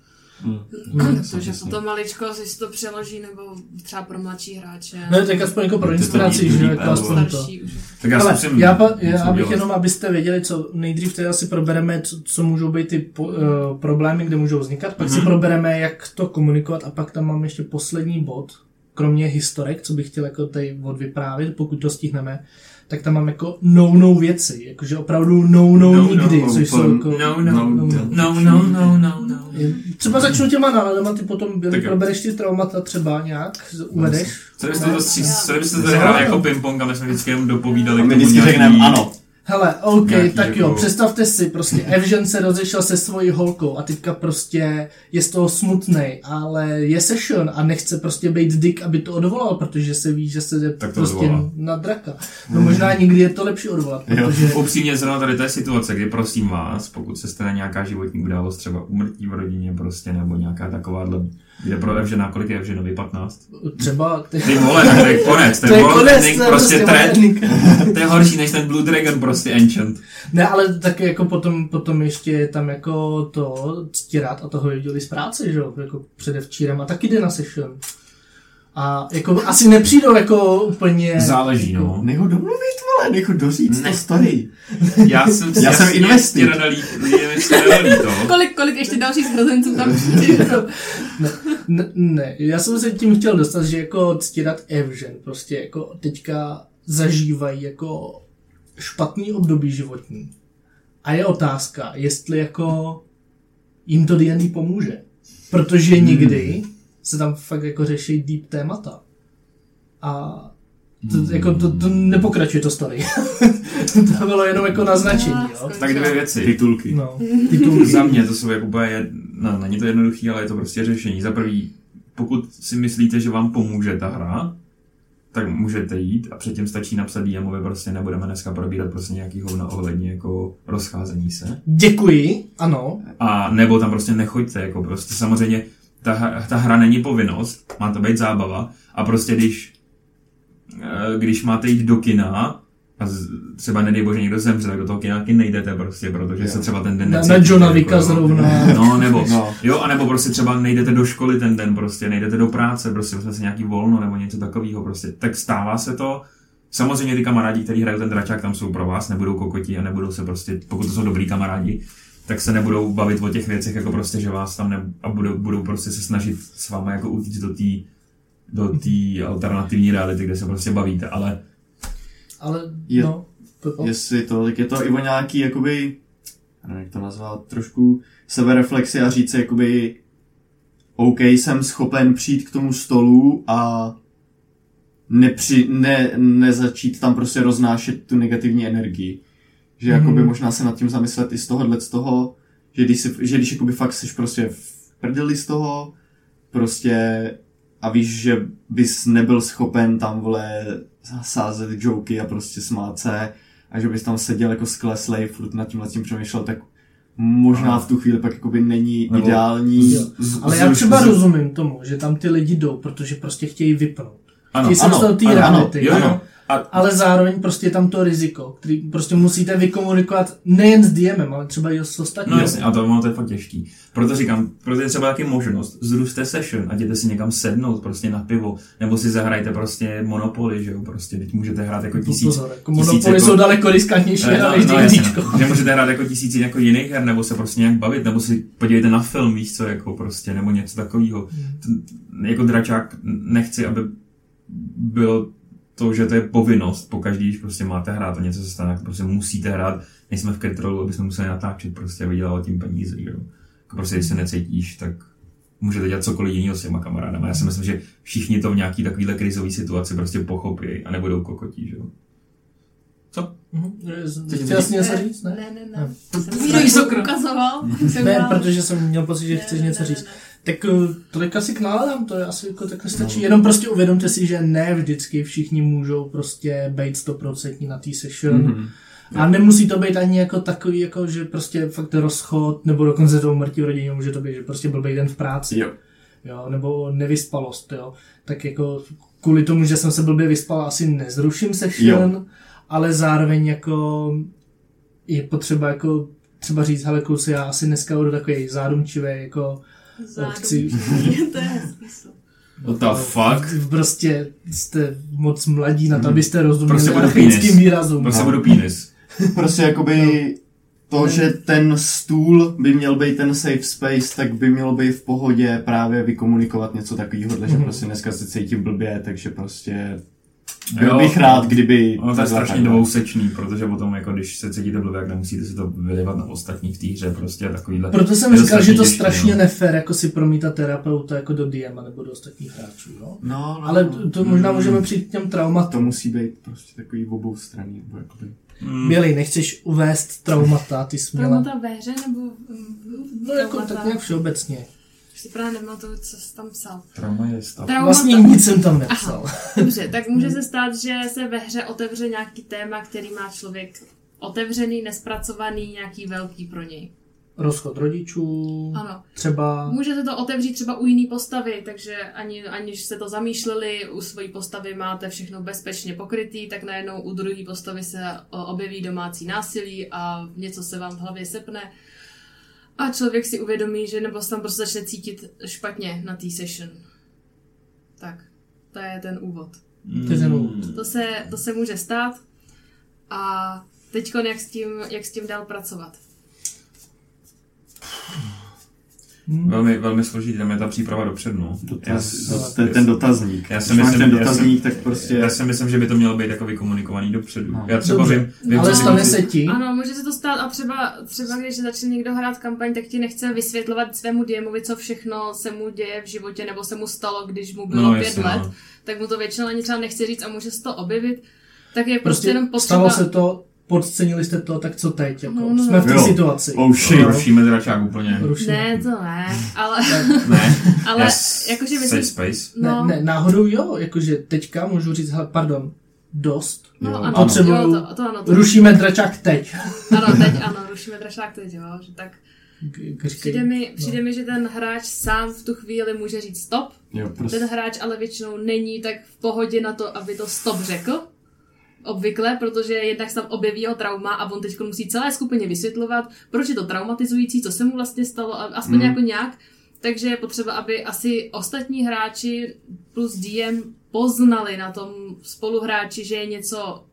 S4: Takže to maličko si to přeloží, nebo třeba pro mladší hráče.
S1: Ne, tak aspoň jako pro inspiraci, že jako
S3: ale
S1: aspoň to.
S4: starší už.
S2: Tak já
S1: Ale já, pa, já abych
S2: udělat.
S1: jenom, abyste věděli, co nejdřív teda si probereme, co, co můžou být ty po, uh, problémy, kde můžou vznikat, pak si
S2: Mhm.
S1: probereme, jak to komunikovat a pak tam mám ještě poslední bod, kromě historek, co bych chtěl jako tady odvyprávět, pokud to stihneme, tak tam mám jako no-no věci, jakože opravdu no-no
S2: No, no,
S1: nikdy, což jsou jako...
S2: No,
S3: No,
S2: no,
S1: no.
S2: no, no, no, no, no.
S1: Třeba začnu těma náladama, ty potom probereš ty traumata třeba nějak, uvedeš.
S2: Co byste to, co byste to hráli jako ping-pong a my jsme vždycky jenom dopovídali
S3: A my
S2: k tomu
S3: vždycky
S2: nějaký-
S3: řekneme ano.
S1: Hele, OK,
S2: Nějaký
S1: tak
S2: jako-
S1: jo, představte si, prostě (laughs) Evžen se rozešel se svojí holkou a teďka prostě je z toho smutnej, ale je session a nechce prostě být dick, aby to odvolal, protože se ví, že se jde
S2: Tak to
S1: prostě
S2: odvolá.
S1: na draka. No možná někdy je to lepší odvolat,
S3: Jo.
S1: protože... (laughs)
S2: Upřímně zrovna tady je situace, kdy prosím vás, pokud se stane nějaká životní událost, třeba umrtí v rodině prostě, nebo nějaká takováhle, kde pro Evžena, kolik je Evženovi, 15?
S1: Třeba... Ty,
S2: Ty vole, tak (laughs) to je konec, je
S1: je
S2: world
S1: je
S2: prostě
S1: prostě
S2: trend, (laughs) to je horší než ten Blue Dragon prostě Enchant.
S1: Ne, ale taky jako potom, potom ještě je tam jako to ctirat a toho viděli z práce, že jo, jako předevčírem a taky jde na session. A jako asi nepřijdou jako úplně...
S2: Záleží, no.
S3: Nech ho domluvit, vole, nech ho doříct
S2: Ne.
S3: to story.
S2: Já jsem,
S3: Já jsem investit.
S4: Kolik, kolik ještě dalších zrozenců tam přijde? (laughs)
S1: Ne, ne, ne, já jsem se tím chtěl dostat, že jako ctirat Evžen prostě jako teďka zažívají jako špatný období životní. A je otázka, jestli jako jim to D&D pomůže. Protože někdy se tam fakt jako řeší deep témata. A to, jako to, to nepokračuje to story. (laughs) to bylo jenom jako naznačení, jo.
S2: Tak dvě věci.
S3: Titulky.
S1: No, (laughs) titulky.
S2: Za mě to jsou jako úplně, jed- no, není to jednoduchý, ale je to prostě řešení. Za prvý, pokud si myslíte, že vám pomůže ta hra, tak můžete jít a předtím stačí napsat DMovi, prostě nebudeme dneska probírat prostě nějaký hovna ohledně jako rozcházení se.
S1: Děkuji, ano.
S2: A nebo tam prostě nechoďte, jako prostě samozřejmě ta, ta hra není povinnost, má to být zábava a prostě když, eh, když máte jít do kina a z, třeba nedej bože někdo zemře, tak do toho kina nejdete prostě, protože
S3: Jo.
S2: se třeba ten den
S1: Na,
S2: necítíte,
S1: na Johna
S2: jako,
S1: Vicka
S2: jo.
S1: zrovna.
S2: No, nebo,
S3: No.
S2: jo, anebo prostě třeba nejdete do školy ten den, prostě nejdete do práce, prostě vezme si nějaký volno nebo něco takového, prostě. Tak stává se to. Samozřejmě ty kamarádi, kteří hrají ten dračák, tam jsou pro vás, nebudou kokoti a nebudou se prostě, pokud to jsou dobrý kamarádi, tak se nebudou bavit o těch věcech, jako prostě, že vás tam ne, a budou, budou prostě se snažit s váma jako utíct do té do té alternativní reality, kde se prostě bavíte, ale
S1: Ale,
S3: Je-
S1: no, Pepo?
S3: Jestli to, tak je to i o nějaký, jakoby, nevím, jak to nazvat, trošku sebereflexi a říct si, jakoby, OK, jsem schopen přijít k tomu stolu a nepři, ne, nezačít tam prostě roznášet tu negativní energii. Že
S1: Mhm.
S3: jakoby možná se nad tím zamyslet i z tohohle z toho, že když, si, že když jakoby fakt jsi prostě v prdeli z toho, prostě a víš, že bys nebyl schopen tam vole sázet joky a prostě smát se a že bys tam seděl jako skleslej, furt nad tím tím přemýšlel, tak možná v tu chvíli pak jakoby není
S2: Nebo-
S3: ideální.
S1: Jo.
S3: z-
S1: Ale
S3: z-
S1: já třeba
S3: z-
S1: rozumím tomu, že tam ty lidi jdou, protože prostě chtějí vypnout.
S2: ano,
S1: Chtějí se
S3: ano,
S1: dostat do té
S3: ano, ano,
S1: reality.
S2: jo,
S1: ano.
S2: A
S1: Ale zároveň prostě je tam to riziko, který prostě musíte vykomunikovat nejen s DMem, ale třeba i s ostatními.
S2: No jasně, a to, ono to je fakt těžký. Proto říkám, proto je třeba taky možnost, zruste session a jděte si někam sednout prostě na pivo, nebo si zahrajte prostě Monopoly, že jo, prostě, teď můžete hrát jako tisíc,
S1: Pozor, jako Monopoly jsou daleko riskantnější
S2: Eh,
S1: no,
S2: no,
S1: než
S2: no, jasně, no. Že můžete hrát jako tisíc jako jiných her, nebo se prostě nějak bavit, nebo si podívejte na film, víš co, jako prostě, nebo něco takového.
S1: Hmm.
S2: Jako dračák nechci, aby bylo to, že to je povinnost po každý, když prostě máte hrát a něco se stane, tak prostě musíte hrát, nejsme v kontrolu, aby jsme museli natáčet, prostě a vydělalo tím peníze, že jo. Jako prostě, když se necítíš, tak můžete dělat cokoliv jiného s těma kamarádama. Já si myslím, že všichni to v nějaký takovýhle krizové situaci prostě pochopí a nebudou kokotí, že jo. Co?
S1: Mhm. Chtěl jsi něco říct, ne?
S4: Ne, ne,
S1: Ne.
S4: ne.
S1: Můj
S4: mi
S1: sokro.
S4: ukazoval. jsem
S1: Ne, protože jsem měl pocit, že
S4: Ne,
S1: chceš
S4: ne,
S1: něco
S4: ne,
S1: říct. Tak eh, tolik asi k náladám, to je asi jako takhle stačí. Jenom prostě uvědomte si, že ne vždycky všichni můžou prostě být stoprocentní na té session.
S3: Mhm.
S1: A nemusí to být ani jako takový, jako že prostě fakt rozchod, nebo dokonce to umrtí v rodině, může to být, že prostě blbý den v práci.
S3: Jo.
S1: jo, nebo nevyspalost, jo. Tak jako kvůli tomu, že jsem se blbě vyspal, asi nezruším session,
S3: Jo.
S1: ale zároveň jako je potřeba jako třeba říct, hele kluci, já asi dneska budu takový zádumčivý, jako
S4: Zádu.
S1: chci, (laughs)
S4: to je hezký.
S2: What the fuck?
S1: prostě jste moc mladí na to, abyste rozuměli
S2: Prostě budu
S1: archaickým výrazům.
S2: Prostě budu penis. (laughs)
S3: Prostě jakoby to, že ten stůl by měl být ten safe space, tak by mělo být v pohodě právě vykomunikovat něco takového, že
S1: Mhm.
S3: prostě dneska se cítím blbě, takže prostě
S2: Jo.
S3: byl bych rád, kdyby...
S2: Ono to je strašně dvousečný, protože potom, jako když se cítíte blbě, jak nemusíte si to vylivat na ostatní v té hře, prostě a takovýhle.
S1: Proto jsem
S2: Je to
S1: říkal, že to
S2: strašně těžké,
S1: strašně
S2: no.
S1: nefér, jako si promítat terapeuta jako do DM nebo do ostatních hráčů. No?
S3: No, no,
S1: Ale to, to možná
S3: mm,
S1: můžeme přijít k těm traumatům.
S3: To musí být prostě takový v obou straně. Nebo jakoby...
S2: Mm.
S1: Bělej, nechceš uvést traumata, ty jsi měla...
S4: Traumata ve hře nebo...
S1: No jako tak nějak všeobecně.
S4: Si právě nematuju, co jsi tam psal.
S2: Trauma je stav.
S4: Traumata.
S1: Vlastně nic jsem tam nepsal.
S4: Dobře, tak (laughs) může se stát, že se ve hře otevře nějaký téma, který má člověk otevřený, nespracovaný, nějaký velký pro něj.
S1: Rozchod rodičů,
S4: Ano.
S1: třeba...
S4: Může se to otevřít třeba u jiný postavy, takže ani, aniž se to zamýšleli, u svojí postavy máte všechno bezpečně pokrytý, tak najednou u druhé postavy se objeví domácí násilí a něco se vám v hlavě sepne. A člověk si uvědomí, že nebo se tam prostě začne cítit špatně na té session. Tak, to je ten úvod.
S1: Úvod.
S4: To se, to se může stát a teď jak s tím, jak s tím dál pracovat.
S1: Hm.
S2: Velmi, velmi složitý, tam je ta příprava dopředu. no.
S3: Dotaz,
S2: Já-
S3: to je ten dotazník.
S2: Já si
S3: Když
S2: myslím-
S3: ten
S2: já si-
S3: dotazník, tak prostě...
S2: Já si myslím, že by to mělo být jako vykomunikovaný dopředu.
S3: No.
S2: Já třeba
S1: Dobře,
S2: vím, vím
S1: ale stane se ti,
S4: Ano, může se to stát a třeba, třeba když začne někdo hrát kampaň, tak ti nechce vysvětlovat svému DMovi, co všechno se mu děje v životě nebo se mu stalo, když mu bylo
S2: No,
S4: pět
S2: jasně,
S4: let,
S2: no.
S4: tak mu to většinou ani třeba nechce říct a může se to objevit. Tak je prostě,
S1: prostě
S4: jenom potřeba...
S1: stalo se to, podcenili jste to, tak co teď? Jako?
S4: No, no,
S1: Jsme v té situaci.
S3: Oh shit.
S2: Rušíme dračák úplně.
S1: Rušíme.
S4: Ne, to ne, ale, (laughs)
S2: Ne, (laughs)
S4: ale
S2: já
S4: jakože
S2: safe
S4: myslím...
S2: space.
S4: No,
S1: Ne, ne, náhodou jo, jakože teďka můžu říct, hele, pardon, dost.
S4: no
S3: Jo,
S4: ano,
S1: potřebuju-
S4: jo, to, to ano, to,
S1: Rušíme dračák teď. (laughs)
S4: ano, teď ano, rušíme drašák teď, jo, že tak přijde mi, přijde mi, že ten hráč sám v tu chvíli může říct stop,
S3: Jo, prostě.
S4: Ten hráč ale většinou není tak v pohodě na to, aby to stop řekl. Obvykle, protože jednak se tam objeví jeho trauma a on teď musí celé skupině vysvětlovat, proč je to traumatizující, co se mu vlastně stalo, a- aspoň
S3: Mm.
S4: jako nějak. Takže je potřeba, aby asi ostatní hráči plus DM poznali na tom spoluhráči, že je něco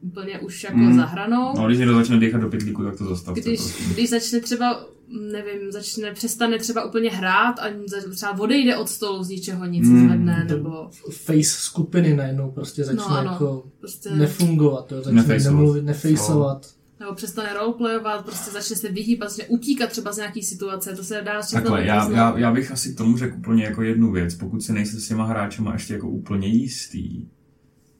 S4: úplně už jako
S3: Mm.
S4: za hranou.
S2: No, když někdo začne dýchat do pytlíku, tak to zastavte.
S4: Když,
S2: prosím.
S4: když začne třeba, nevím, začne, přestane třeba úplně hrát a třeba odejde od stolu z ničeho, nic
S3: Mm.
S4: zvedne, nebo
S1: Face skupiny najednou prostě začne
S4: No, ano.
S1: jako
S4: prostě,
S1: nefungovat, jo, začne
S2: Nefejsovat.
S1: nemluvit, nefejsovat.
S4: nebo přestane roleplayovat, prostě začne se vyhýbat, začne utíkat třeba z nějaký situace, to se dá
S2: Takhle, já, já, já, bych asi k tomu řekl úplně jako jednu věc. Pokud si nejste s těma hráčema ještě jako úplně jistý,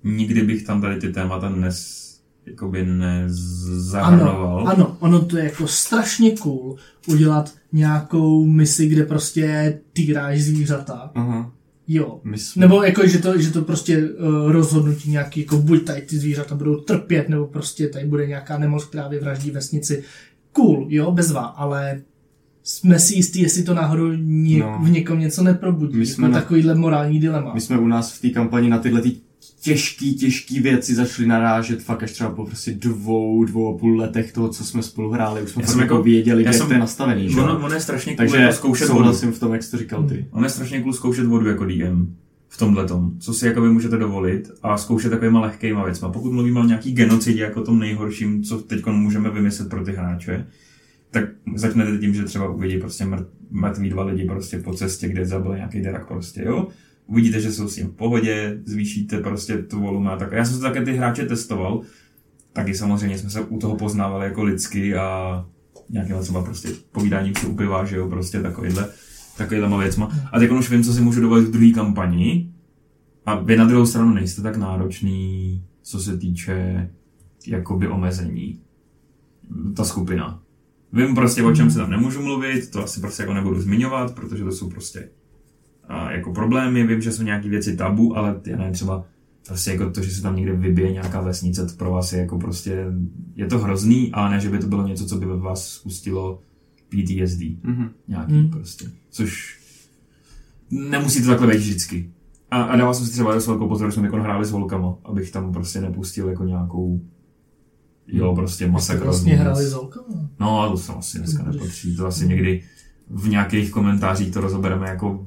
S2: nikdy bych tam tady ty témata nes, jakoby nezahrnoval.
S1: Ano, ano, ono to je jako strašně cool udělat nějakou misi, kde prostě týráš zvířata.
S3: Aha.
S1: Jo.
S3: My jsme...
S1: Nebo jako, že to, že to prostě uh, rozhodnutí nějaký, jako buď tady ty zvířata budou trpět, nebo prostě tady bude nějaká nemoc, která vyvraždí vesnici. Cool, jo, bezva, ale jsme si jistí, jestli to náhodou něk-
S3: No.
S1: v někom něco neprobudí.
S3: My
S1: My
S3: jsme
S1: jsme
S3: na-
S1: takovýhle morální dilema.
S3: My jsme u nás v té kampani na tyhle ty těžký, těžký věci začali narážet fakt až třeba po prostě dvou, dvou a půl letech toho, co jsme spolu hráli. Už jsme fakt jako
S2: jako-
S3: věděli, jak to je nastavený. že?
S2: Ono, ono je strašně cool
S3: Takže
S2: jako zkoušet vodu.
S3: souhlasím v tom, jak jsi to říkal ty.
S2: Ono je strašně cool zkoušet vodu jako DM v tomhle tom, co si jakoby můžete dovolit a zkoušet takovýma lehkýma věcma. Pokud mluvíme o nějaký genocidě jako tom nejhorším, co teď můžeme vymyslet pro ty hráče, tak začnete tím, že třeba uvidí prostě mrt, mrtví dva lidi prostě po cestě, kde zabil nějaký derak prostě, jo. Uvidíte, že jsou s tím v pohodě, zvýšíte prostě tu volume a tak. Já jsem to také ty hráče testoval, taky samozřejmě jsme se u toho poznávali jako lidsky a nějakým třeba prostě povídáním si upiva, že jo, prostě takovýhle, takovýhle věcma. A teď už vím, co si můžu dovolit v druhé kampani a vy na druhou stranu nejste tak náročný, co se týče jakoby omezení. Ta skupina. Vím prostě, o čem se tam nemůžu mluvit, to asi prostě jako nebudu zmiňovat, protože to jsou prostě jako problémy, vím, že jsou nějaké věci tabu, ale já nevím, třeba prostě jako to, že se tam někde vybije nějaká vesnice, to pro vás je jako prostě, je to hrozný, ale ne, že by to bylo něco, co by ve vás spustilo PTSD
S3: Mhm.
S2: nějaký
S1: Hmm.
S2: prostě, což nemusí to takhle být vždycky. A, a dával jsem si třeba s velkou pozor, že jsme jako hráli s volkama, abych tam prostě nepustil jako nějakou jo, prostě
S1: Jste
S2: masakr.
S1: vlastně hráli s holkama.
S2: No, a to se asi dneska nepatří, to asi někdy v nějakých komentářích to rozobereme jako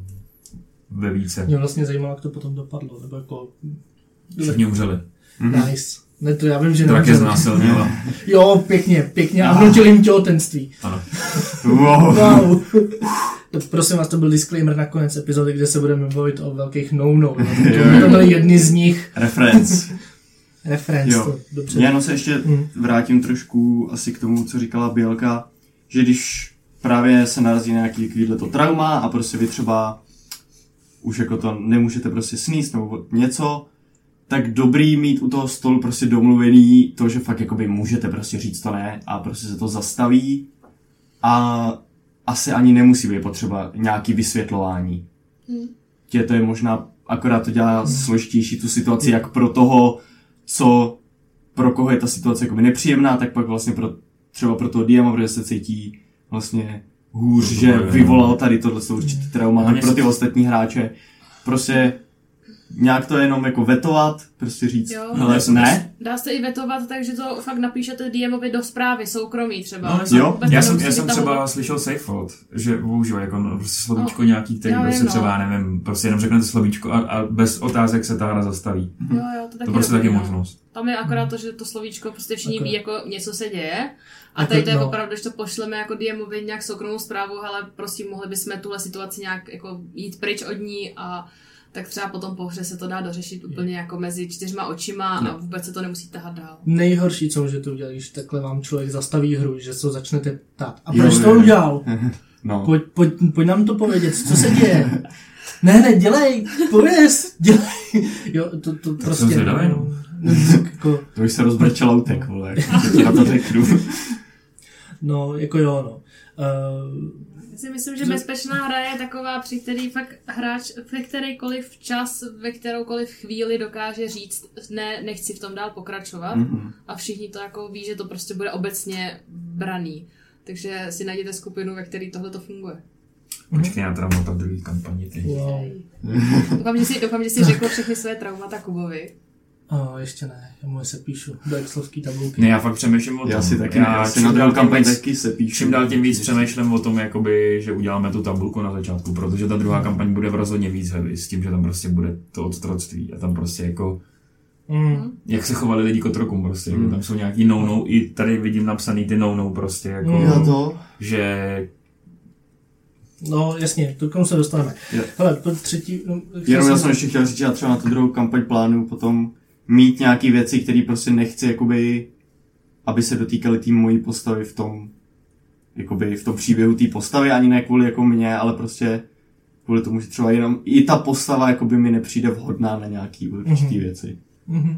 S2: ve více.
S1: Mě vlastně zajímalo, jak to potom dopadlo. Nebo jako...
S2: Všichni umřeli.
S1: Nice. Ne, to já vím, že
S2: Drak je znásilnila. (laughs)
S1: Jo, pěkně, pěkně. A vnutil jim těhotenství.
S2: Ano.
S3: Wow. (laughs)
S1: Wow. To, prosím vás, to byl disclaimer na konec epizody, kde se budeme bavit o velkých no-no. (laughs) To, to byly jedny z nich.
S3: Reference.
S1: Reference,
S3: Jo.
S1: to dobře.
S3: Já jenom se ještě
S1: Mm.
S3: vrátím trošku asi k tomu, co říkala Bělka, že když právě se narazí na nějaký takovýhle to trauma a prostě vy třeba už jako to nemůžete prostě sníst nebo něco, tak dobrý mít u toho stolu prostě domluvený to, že fakt jakoby můžete prostě říct to ne a prostě se to zastaví a asi ani nemusí být potřeba nějaký vysvětlování.
S4: Hmm.
S3: Tě to je možná, akorát to dělá složitější tu situaci, jak pro toho, co, pro koho je ta situace jakoby nepříjemná, tak pak vlastně pro, třeba pro toho DM, protože se cítí vlastně hůř,
S2: To
S3: že
S2: je, no.
S3: vyvolal tady tohle jsou určitý trauma, tak
S2: Hlavně
S3: pro ty ostatní hráče prostě nějak to jenom jako vetovat, prostě říct,
S4: Jo.
S3: hele, ne,
S4: Dá se i vetovat, takže to fakt napíšete DMovi do zprávy, soukromí třeba.
S2: No, já jsem,
S3: Jo.
S2: Já jsem, já jsem třeba
S4: tahovat.
S2: slyšel SafeFold, že používají jako no, prostě slovíčko
S4: No,
S2: nějaký, který
S4: já
S2: prostě
S4: vím,
S2: třeba,
S4: no.
S2: nevím, prostě jenom řeknete slovíčko a, a bez otázek se ta hra zastaví.
S4: Jo, jo, to, taky
S2: To prostě taky
S4: no.
S2: možnost.
S4: Tam je akorát to, že to slovíčko prostě všichni ví, jako něco se děje. A tady to je
S1: no.
S4: opravdu, když to pošleme jako DMovi nějak soukromou zprávu, ale prosím, mohli bychom tuhle situaci nějak jako jít pryč od ní a tak třeba potom po hře se to dá dořešit úplně jako mezi čtyřma očima a vůbec se to nemusí tahat dál.
S1: Nejhorší, co můžete udělat, když takhle vám člověk zastaví hru, že se začnete ptát. A
S3: Jo,
S1: proč to udělal? (laughs)
S3: no.
S1: Pojď, pojď, pojď nám to povědět, co se děje. (laughs) Ne, ne, dělej, pověz, dělej. (laughs) Jo, to, to prostě...
S2: jsem zvědavý, no.
S1: no, jako,
S3: To už se rozbrčel autek, vole, na to řeknu.
S1: No, jako jo, no. Uh,
S4: Já si myslím, že bezpečná hra je taková, při který fakt hráč ve kterýkoliv čas, ve kteroukoliv chvíli dokáže říct, ne, nechci v tom dál pokračovat.
S3: Mhm.
S4: A všichni to jako ví, že to prostě bude obecně braný. Takže si najděte skupinu, ve které tohle to funguje.
S2: Počkej, já teda mám tam druhý kampaně. Ty.
S1: wow.
S4: Doufám, že si, doufám, že si řekl všechny své traumata Kubovi.
S1: A ještě ne, já mu se píšu do excelovský tabulky.
S2: Ne, já fakt přemýšlím o tom.
S3: Já si taky ne, já si
S2: čím
S3: na
S2: dál
S3: kampaň taky se píšu.
S2: Čím dál tím víc přemýšlím o tom, jakoby, že uděláme tu tabulku na začátku, protože ta druhá kampaň bude v rozhodně víc heavy, s tím, že tam prostě bude to odstroctví a tam prostě jako,
S1: Mm.
S2: jak se chovali lidi k otrokům prostě, mm. tam jsou nějaký no-no, i tady vidím napsaný ty no-no prostě, jako,
S1: Mm.
S3: Já to.
S2: že
S1: No jasně, to k tomu se dostaneme.
S3: Jo.
S1: Hele, třetí... No,
S3: Jenom já
S1: jsem-
S3: jsem ještě chtěl říct, že já třeba na tu druhou kampaň plánu potom mít nějaký věci, které prostě nechci, jakoby, aby se dotýkaly té mojí postavy v tom, jakoby v tom příběhu té postavy, ani ne kvůli jako mě, ale prostě kvůli tomu, že třeba jenom i ta postava jakoby mi nepřijde vhodná na nějaký určitý
S1: Mhm.
S3: věci.
S1: Mhm.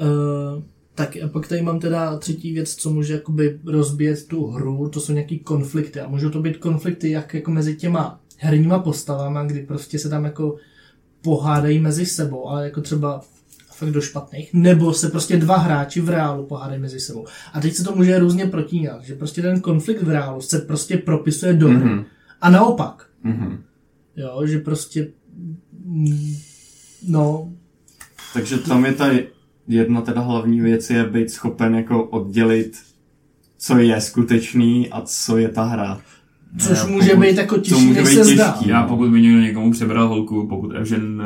S1: Uh, tak a pak tady mám teda třetí věc, co může jakoby rozbíjet tu hru, to jsou nějaký konflikty a můžou to být konflikty jak jako mezi těma herníma postavama, kdy prostě se tam jako pohádají mezi sebou, ale jako třeba fakt do špatných, nebo se prostě dva hráči v reálu pohádají mezi sebou. A teď se to může různě protínat, že prostě ten konflikt v reálu se prostě propisuje do hry.
S3: Mhm.
S1: A naopak,
S3: Mhm.
S1: jo, že prostě no,
S3: Takže tam je ta jedna teda hlavní věc je být schopen jako oddělit, co je skutečný a co je ta hra.
S1: Což
S2: Ne,
S1: může
S2: pokud-
S1: být jako
S3: to
S1: těžší,
S3: může
S1: než
S3: být
S1: se
S3: těžký.
S1: zdá.
S2: já pokud by někdo někomu přebral holku, pokud Evžen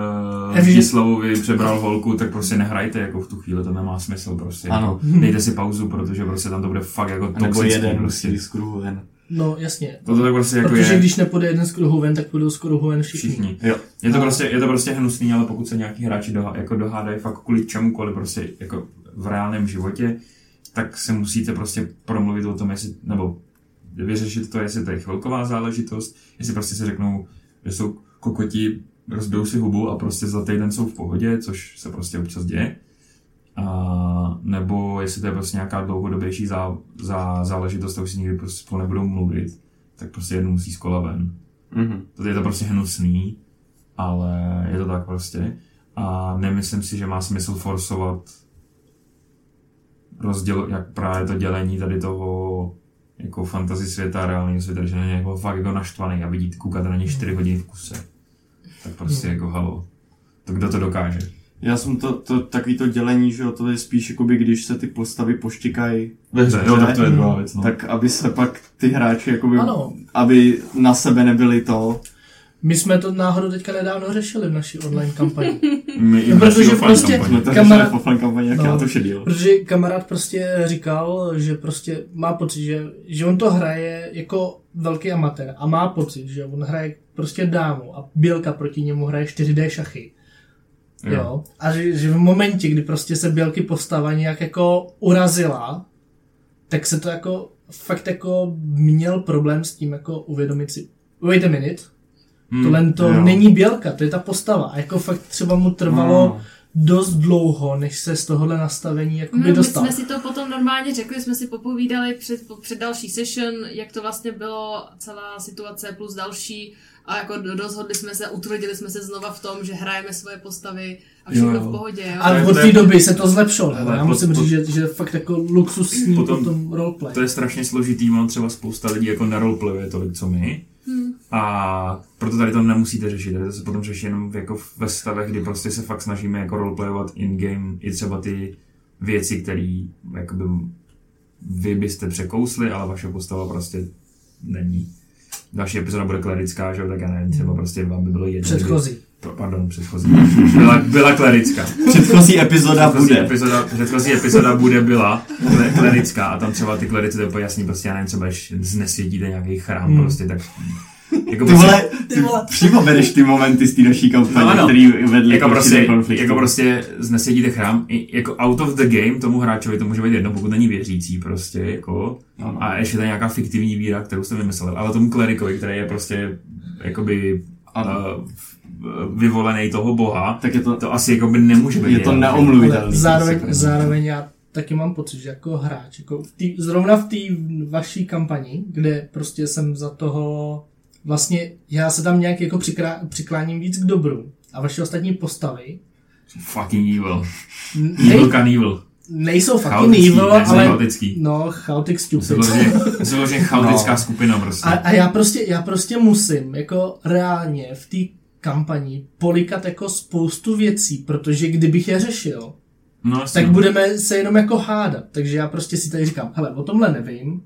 S2: uh,
S1: Evžen-
S2: přebral holku, tak prostě nehrajte jako v tu chvíli, to nemá smysl prostě.
S3: Ano.
S2: Jako, dejte si pauzu, protože prostě tam to bude fakt jako
S3: A nebo
S2: toxický
S3: jeden
S2: prostě.
S3: z kruhu ven.
S1: No jasně.
S2: To tak prostě jako
S1: Protože
S2: je
S1: když nepůjde jeden z kruhu ven, tak půjdou z kruhu ven všichni.
S2: všichni.
S3: Jo.
S2: Je to,
S1: A-
S2: prostě, je to prostě hnusný, ale pokud se nějaký hráči dohá, jako dohádají fakt kvůli čemukoliv prostě jako v reálném životě, tak se musíte prostě promluvit o tom, jestli, nebo vyřešit to, jestli to je chvilková záležitost, jestli prostě si řeknou, že jsou kokoti, rozbijou si hubu a prostě za týden jsou v pohodě, což se prostě občas děje. A, nebo jestli to je prostě nějaká dlouhodobější zá, zá, záležitost a už si nikdy prostě spolu nebudou mluvit, tak prostě jednu musí z kola ven.
S3: Mhm.
S2: To je to prostě hnusný, ale je to tak prostě. A nemyslím si, že má smysl forsovat rozděl, jak právě to dělení tady toho jako fantasy světa a reálného světa, že je jako fakt jako naštvaný a vidíte, koukáte na ně 4 hodiny v kuse. Tak prostě jako halo. To kdo to dokáže?
S3: Já jsem to, to takový to dělení, že jo, to je spíš jakoby, když se ty postavy poštěkají,
S2: Ve hře, jo, tak to je druhá věc, no.
S3: tak aby se pak ty hráči, jakoby,
S1: Ano.
S3: aby na sebe nebyli to.
S1: My jsme to náhodou teďka nedávno řešili v naší online kampani. (laughs)
S2: My
S1: No, protože
S2: offline
S1: prostě- Kamarád-
S3: offline kampani, jak
S1: No.
S3: já to.
S1: Protože kamarád prostě říkal, že prostě má pocit, že, že on to hraje jako velký amatér a má pocit, že on hraje prostě dámu a Bělka proti němu hraje 4D šachy. Jo. jo. A že, že v momentě, kdy prostě se Bělky postava nějak jako urazila, tak se to jako fakt jako měl problém s tím jako uvědomit si, wait a minute,
S2: Hmm,
S1: tohle to
S3: jo.
S1: není Bělka, to je ta postava. A jako fakt třeba mu trvalo
S3: No.
S1: dost dlouho, než se z tohohle nastavení jakoby
S4: No, my
S1: dostal.
S4: jsme si to potom normálně řekli, jsme si popovídali před, před další session, jak to vlastně bylo, celá situace plus další a jako rozhodli jsme se, utvrdili jsme se znova v tom, že hrajeme svoje postavy a všechno
S2: Jo, jo.
S4: v pohodě. Jo?
S1: A
S2: To je-
S1: od té doby se to zlepšilo.
S2: Hele,
S1: Já musím říct, že, že fakt jako luxusní
S2: Potom-
S1: potom roleplay.
S2: To je strašně složitý, mám třeba spousta lidí jako neroleplayuje tolik, co my.
S4: Hmm.
S2: A proto tady to nemusíte řešit, tady to se potom řeší jenom jako ve stavech, kdy prostě se fakt snažíme jako roleplayovat in-game i třeba ty věci, které jakoby vy byste překousli, ale vaše postava prostě není. Další epizoda bude klerická, že jo, tak já nevím, třeba prostě vám by bylo jedno.
S1: Předchozí.
S2: Kdyby, pardon, předchozí. Byla, byla klerická.
S3: Předchozí epizoda
S2: Předchozí
S3: bude.
S2: epizoda, předchozí epizoda bude byla kle- klerická a tam třeba ty klerici to je úplně jasný, prostě já nevím, třeba když znesvětíte nějaký chrám,
S1: Hmm.
S2: prostě tak jako
S3: Ty
S2: prostě,
S3: vole, ty vole. přímo bereš ty momenty z té naší kampaně,
S2: No ano.
S3: který vedli
S2: jako prostě,
S3: určitým konfliktům.
S2: jako prostě znesvětíte chrám, i, jako out of the game tomu hráčovi to může být jedno, pokud není věřící prostě, jako,
S3: Ano.
S2: a ještě to je nějaká fiktivní víra, kterou jste vymyslel, ale tomu klerikovi, který je prostě, jakoby, vyvolený toho boha,
S3: Tak je to,
S2: to asi jakoby nemůže být.
S3: je to neomluvitelný.
S1: zároveň,
S3: prostě.
S1: zároveň já taky mám pocit, že jako hráč, jako v tý, zrovna v té vaší kampani, kde prostě jsem za toho, vlastně já se tam nějak jako přikrá, přikláním víc k dobru a vaše ostatní postavy
S2: Fucking evil. Evil can evil.
S1: Nejsou fucking evil, ale
S2: chaotický.
S1: no, chaotic stupid. (laughs)
S2: vyloženě- chaotická
S3: No.
S2: skupina prostě.
S1: A, a já prostě, já prostě musím jako reálně v té kampani polikat jako spoustu věcí, protože kdybych je řešil,
S2: no,
S1: tak budeme se jenom jako hádat. Takže já prostě si tady říkám, hele, o tomhle nevím,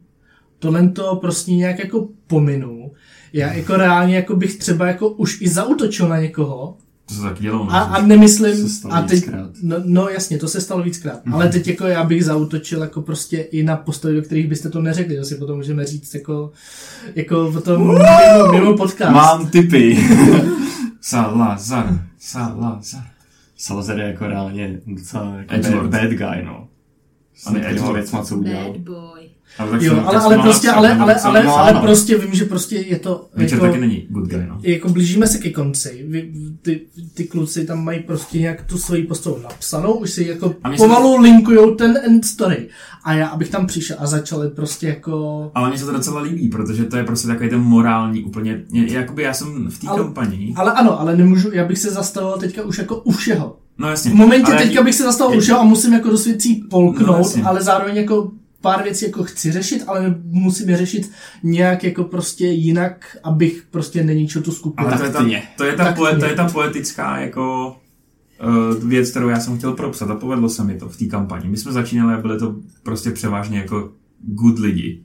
S1: tohle to prostě nějak jako pominu. Já jako reálně jako bych třeba jako už i zautočil na někoho
S2: To se taky dělo. no.
S1: a, a nemyslím,
S3: Se stalo
S1: a teď,
S3: víckrát.
S1: no, no, jasně, to se stalo víckrát, ale teď jako já bych zautočil jako prostě i na postavy, do kterých byste to neřekli, to si potom můžeme říct jako, jako potom mimo, mimo podcast.
S3: Mám typy. (laughs)
S2: Salazar. Salazar.
S3: Salazar je jako reálně docela jako bad, bad guy, no. S některýma
S2: Edgelord.
S3: věcma, co udělal.
S4: Bad boy.
S2: Ale tak
S1: Jo, ale,
S2: tak
S1: ale prostě, ale, ale, ale,
S3: no,
S1: ale prostě vím, že prostě je to
S2: Witcher
S1: jako,
S2: taky není good guy, no.
S1: jako blížíme se ke konci. Vy, ty, ty kluci tam mají prostě nějak tu svoji postavu napsanou, už si jako
S2: mně se
S1: pomalu linkujou ten end story. A já, abych tam přišel a začali prostě jako...
S2: Ale mně se to docela líbí, protože to je prostě takový ten morální úplně, jakoby já jsem v té
S1: Ale-
S2: kampani,
S1: Ale ano, ale nemůžu, já bych se zastavil teďka už jako u všeho.
S2: no jasně.
S1: V momentě
S2: ale
S1: teďka bych se zastavil u všeho a musím jako do věcí
S2: No,
S1: polknout,
S2: jasně.
S1: ale zároveň jako pár věcí jako chci řešit, ale musím je řešit nějak jako prostě jinak, abych prostě neničil tu skupinu.
S2: Ale to je, ta, to, je ta
S1: Taktně.
S2: poe, to je ta poetická jako uh, věc, kterou já jsem chtěl propsat a povedlo se mi to v té kampani. My jsme začínali a byly to prostě převážně jako good lidi.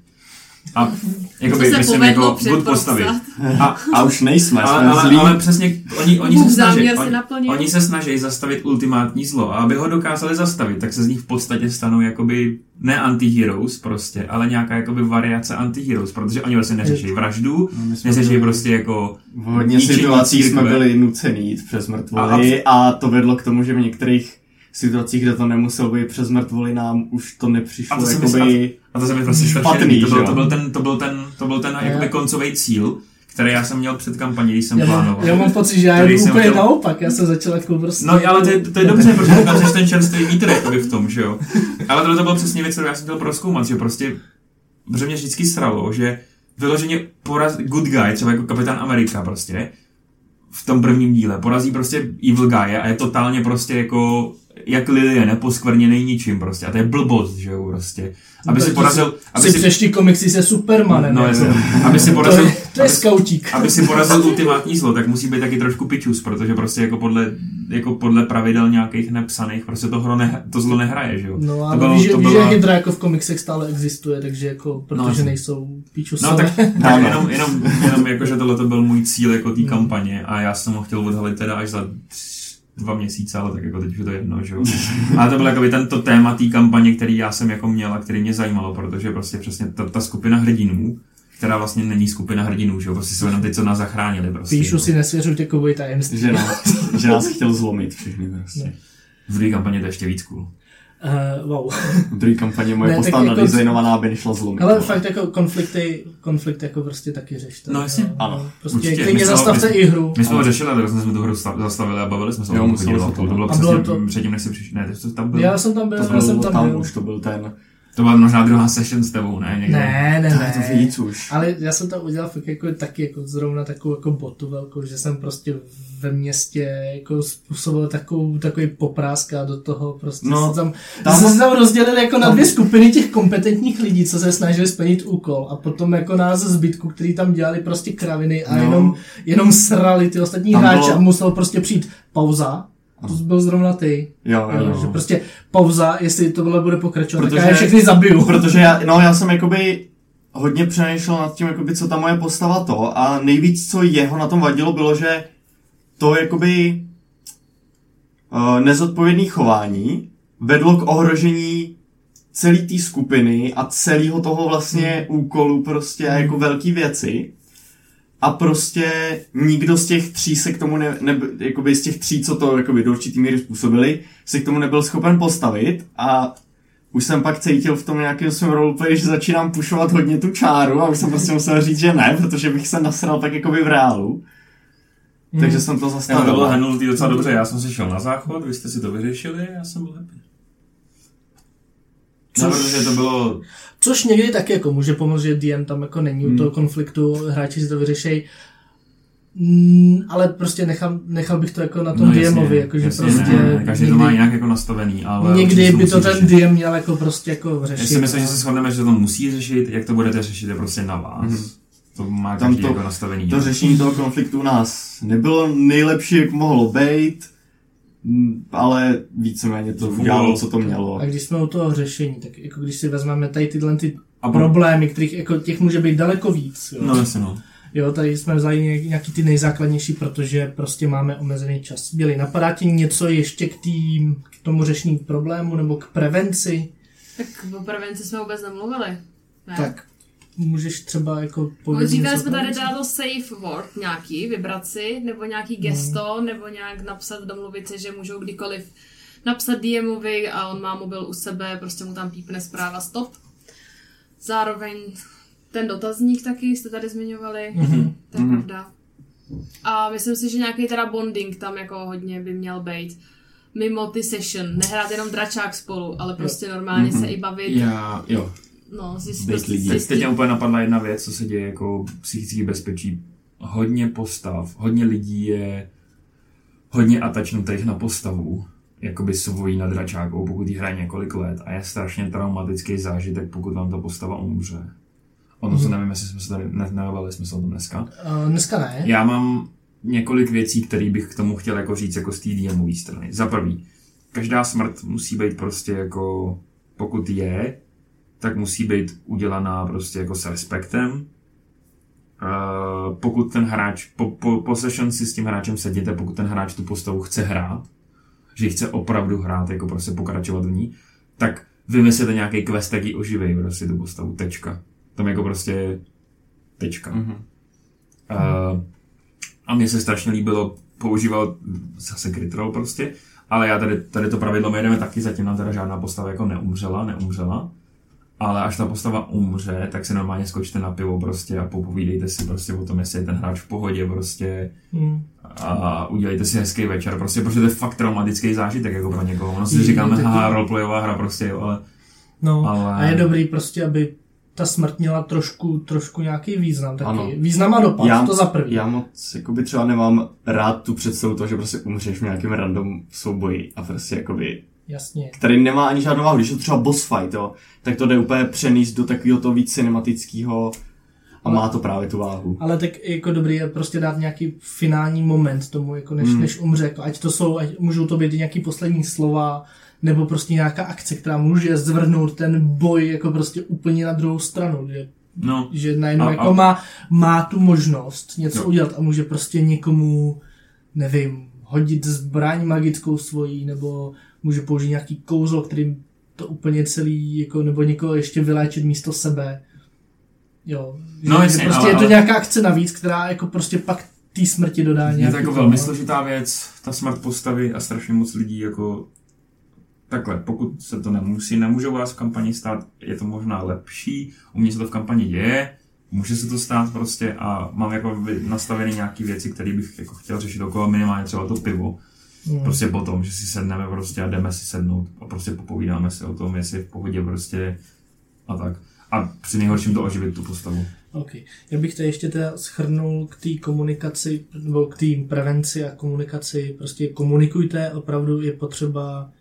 S2: A (laughs) jakoby,
S4: se
S2: myslím, jako good postavy. A, (laughs)
S3: A už nejsme,
S2: ale,
S3: jsme
S2: ale,
S3: zlí.
S2: ale přesně, oni, oni,
S4: Bůh
S2: se snaží,
S4: naplnil.
S2: oni se snaží zastavit ultimátní zlo a aby ho dokázali zastavit, tak se z nich v podstatě stanou jakoby ne anti-heroes prostě, ale nějaká jakoby variace anti-heroes, protože oni vlastně neřeší vraždu,
S3: No,
S2: neřeší
S3: byli-
S2: prostě jako
S3: V hodně situacích jsme byli nuceni jít přes mrtvoly
S2: A-
S3: a, to vedlo k tomu, že v některých situacích, kde to nemuselo být přes mrtvoly, nám už to
S2: A
S3: nepřišlo
S2: to se mi
S3: jakoby...
S2: A to se mi prostě
S3: Špatný.
S2: To byl, to byl ten, to byl ten, to byl ten jakoby koncový cíl, který já jsem měl před kampaní, když jsem
S1: Já
S2: plánoval.
S1: já mám pocit, že já jdu
S2: jsem
S1: úplně
S2: chtěl-
S1: naopak, já jsem začal jako prostě...
S2: No ale to je, to je dobře, protože ukážeš ten čerstvý vítr jakoby v tom, že jo. Ale tohle to bylo přesně věc, kterou já jsem chtěl proskoumat, že prostě, protože mě vždycky sralo, že vyloženě poraz, good guy, třeba jako kapitán Amerika prostě, v tom prvním díle, porazí prostě evil guy a je totálně prostě jako jak Lilie, neposkvrněný ničím prostě. A to je blbost, že jo, prostě. Aby si
S1: Protože
S2: porazil, aby
S1: si
S2: si,
S1: přešti komiksy se Supermanem.
S2: no,
S1: jako.
S2: jasně. aby si
S1: to,
S2: porazil,
S1: je, to je
S2: aby,
S1: skautík.
S2: aby si porazil ultimátní zlo, tak musí být taky trošku pičus, protože prostě jako podle, jako podle pravidel nějakých nepsaných, prostě to, hro ne, to zlo nehraje, že jo.
S1: No a
S2: to bylo-
S1: víš, že-
S2: to
S1: víš,
S2: byla-
S1: že Hydra jako v komiksech stále existuje, takže jako, protože
S2: jasně.
S1: nejsou píču
S2: No tak, (laughs) tak jenom, jenom, jenom jako, že tohle to byl můj cíl jako té kampaně a já jsem ho chtěl odhalit teda až za tři- dva měsíce, ale tak jako teď už je to jedno, že jo. (laughs) Ale to byl jako tento téma té kampaně, který já jsem jako měl a který mě zajímalo, protože prostě přesně ta, ta skupina hrdinů, která vlastně není skupina hrdinů, že jo, prostě jsou jenom ty, co nás zachránili prostě.
S1: Píšu
S2: jo.
S1: si nesvěřujte kovoj tajemství.
S3: Že nás, že nás chtěl zlomit všechny prostě.
S2: V druhé kampaně to je ještě víc cool.
S1: Uh, wow.
S3: V druhé kampaně moje
S1: Ne, tak
S3: postava
S1: jako-
S3: nadizajnovaná, aby nešla zlomit.
S1: Ale
S3: vole.
S1: fakt jako konflikty, konflikty jako prostě taky řešte.
S2: No jasně,
S3: ano,
S1: Prostě
S2: určitě.
S1: klidně zastavte i hru.
S2: My jsme ho řešili, ale jsme tu hru sta- zastavili a bavili jsme se
S3: Jo,
S2: o tom
S3: se to,
S2: To
S3: no.
S2: bylo
S1: A
S2: přesně
S1: bylo to-
S2: předtím, než jsi přišel. Ne, jsi tam byl.
S1: Já jsem tam byl,
S3: To
S1: já jsem
S3: byl
S1: tam,
S3: tam
S1: byl.
S3: už, to byl ten...
S2: To byla možná druhá session s tebou, ne? Někde.
S1: Ne, ne,
S3: To
S1: ne.
S3: to víc už.
S1: Ale já jsem to udělal fakt jako taky jako zrovna takovou jako botu velkou, že jsem prostě ve městě jako způsobil takovou, takový poprásk a do toho prostě
S3: No,
S1: se tam,
S3: tam-
S1: tam, se tam rozdělili jako na dvě skupiny těch kompetentních lidí, co se snažili splnit úkol a potom jako nás zbytku, který tam dělali prostě kraviny a
S3: No.
S1: jenom, jenom srali ty ostatní
S3: Tam
S1: hráče
S3: bylo-
S1: a musel prostě přijít pauza, to byl zrovna ty.
S3: Jo, jo,
S1: Jo, že prostě pauza, jestli tohle bude pokračovat, Protože... tak já všechny zabiju.
S3: Protože já, no já jsem jakoby hodně přemýšlel nad tím, jakoby, co ta moje postava to a nejvíc, co jeho na tom vadilo, bylo, že to jakoby uh, nezodpovědné chování vedlo k ohrožení celé té skupiny a celého toho vlastně úkolu prostě a jako velký věci. A prostě nikdo z těch tří se k tomu ne, ne jakoby z těch tří, co to jakoby do určitý míry způsobili, se k tomu nebyl schopen postavit a už jsem pak cítil v tom nějakém svém roleplay, že začínám pušovat hodně tu čáru a už jsem prostě musel říct, že ne, protože bych se nasral tak jakoby v reálu.
S1: Hmm.
S3: Takže jsem to
S2: Já to
S3: zastavil.
S2: bylo docela dobře, já jsem si šel na záchod, vy jste si to vyřešili, já jsem byl happy. No,
S1: Což-
S2: protože to bylo,
S1: Což někdy taky jako může pomoct, že DM tam jako není u
S3: Hmm.
S1: toho konfliktu, hráči si to vyřešejí. Mm, ale prostě nechal, nechal bych to jako na tom
S2: no jasně,
S1: DMovi, jakože
S2: jasně,
S1: prostě
S2: ne, ne, každý to má
S1: někdy,
S2: nějak jako nastavený, ale
S1: někdy by to ten
S2: řešit.
S1: DM měl jako prostě jako řešit.
S2: Já si myslím, že se shodneme, že to musí řešit, jak to budete řešit, je prostě na vás.
S3: Mhm.
S2: To má
S3: Tam
S2: každý
S3: to-
S2: jako nastavený.
S3: To řešení toho konfliktu u nás nebylo nejlepší, jak mohlo být, ale víceméně to
S2: Fungovalo.
S3: udělalo, co to mělo.
S1: A když jsme u toho řešení, tak jako když si vezmeme tady tyhle ty
S2: A pro...
S1: problémy, kterých jako těch může být daleko víc. Jo.
S2: No jasně no.
S1: Jo, tady jsme vzali ně- nějaký ty nejzákladnější, protože prostě máme omezený čas. Byli, napadá ti něco ještě k, tým, k tomu řešení problému nebo k prevenci?
S4: Tak o prevenci jsme vůbec nemluvili. Ne?
S1: Tak můžeš třeba jako
S4: No,
S1: povědět
S4: říkali jsme tady to safe word nějaký, vybrat si, nebo nějaký gesto, nebo nějak napsat, domluvit se, že můžou kdykoliv napsat DMovi a on má mobil u sebe, prostě mu tam pípne zpráva stop. Zároveň ten dotazník taky jste tady zmiňovali,
S1: Mhm.
S4: to je
S3: Mhm.
S4: pravda. A myslím si, že nějaký teda bonding tam jako hodně by měl být. Mimo ty session, nehrát jenom dračák spolu, ale prostě normálně
S3: Mhm.
S4: se i bavit,
S2: Já, jo.
S4: No, zjistit.
S2: Teď,
S4: zjistit.
S2: teď mě úplně napadla jedna věc, co se děje jako psychický bezpečí. Hodně postav, hodně lidí je hodně atačnutých na postavu, jakoby svojí nad dračákou, pokud jí hraje několik let a je strašně traumatický zážitek, pokud vám ta postava umře. Ono se nevím, jestli jsme se tady ne, nebavili jsme se o tom dneska.
S1: Uh, dneska ne.
S2: Já mám několik věcí, které bych k tomu chtěl jako říct jako z té DMové strany. Za prvý, každá smrt musí být prostě jako, pokud je, tak musí být udělaná prostě jako s respektem. Uh, pokud ten hráč, po, po, po session si s tím hráčem sedíte, pokud ten hráč tu postavu chce hrát, že ji chce opravdu hrát, jako prostě pokračovat v ní, tak vymyslete nějaký quest, jak ji oživej prostě tu postavu, tečka. Tam jako prostě tečka.
S3: Mhm.
S2: Uh, a mně se strašně líbilo používat zase Critrol prostě, ale já tady, tady to pravidlo my jdeme taky, zatím nám teda žádná postava jako neumřela, neumřela, ale až ta postava umře, tak si normálně skočte na pivo prostě a popovídejte si prostě o tom, jestli je ten hráč v pohodě prostě
S1: Hmm.
S2: a udělejte si hezký večer, prostě, protože to je fakt traumatický zážitek jako pro někoho. Ono si
S1: Je-
S2: říkáme,
S1: je
S2: haha,
S1: taky-
S2: roleplayová hra prostě, jo, ale
S1: No,
S2: Ale-
S1: a je dobrý prostě, aby ta smrt měla trošku, trošku nějaký význam taky.
S3: Ano.
S1: Význam a dopad,
S3: Já-
S1: to za první.
S3: Já moc jakoby třeba nemám rád tu představu toho, že prostě umřeš v nějakém random souboji a prostě jakoby,
S1: Jasně.
S3: který nemá ani žádnou váhu. Když je to třeba boss fight, jo, tak to jde úplně přenést do takového toho víc cinematického a má to právě tu váhu.
S1: Ale tak jako dobrý je prostě dát nějaký finální moment tomu, jako než,
S3: Hmm.
S1: než umře. Jako ať to jsou, ať můžou to být nějaký poslední slova, nebo prostě nějaká akce, která může zvrhnout ten boj jako prostě úplně na druhou stranu. Že,
S2: no,
S1: že najednou
S2: A-
S1: jako
S2: a-
S1: má, má tu možnost něco
S2: Jo.
S1: udělat a může prostě někomu, nevím, hodit zbraň magickou svojí, nebo může použít nějaký kouzlo, kterým to úplně celý, jako, nebo někoho ještě vyléčit místo sebe. Jo. Že,
S2: No,
S1: že
S2: jasně,
S1: prostě
S2: ale-
S1: je to
S2: ale-
S1: nějaká akce navíc, která jako prostě pak té smrti dodá
S2: je to
S1: nějaký
S2: jako velmi
S1: no.
S2: složitá věc, ta smrt postavy a strašně moc lidí jako takhle, pokud se to nemusí, nemůžou vás v kampani stát, je to možná lepší, u mě se to v kampani děje, může se to stát prostě a mám jako nastavené nějaké věci, které bych jako chtěl řešit okolo, minimálně třeba to pivo.
S1: Hmm.
S2: Prostě potom, že si sedneme prostě a jdeme si sednout a prostě popovídáme si o tom, jestli je v pohodě prostě a tak. A při nejhorším to oživit tu postavu.
S1: OK. Já bych to ještě teda schrnul k té komunikaci, nebo k té prevenci a komunikaci. Prostě komunikujte, opravdu je potřeba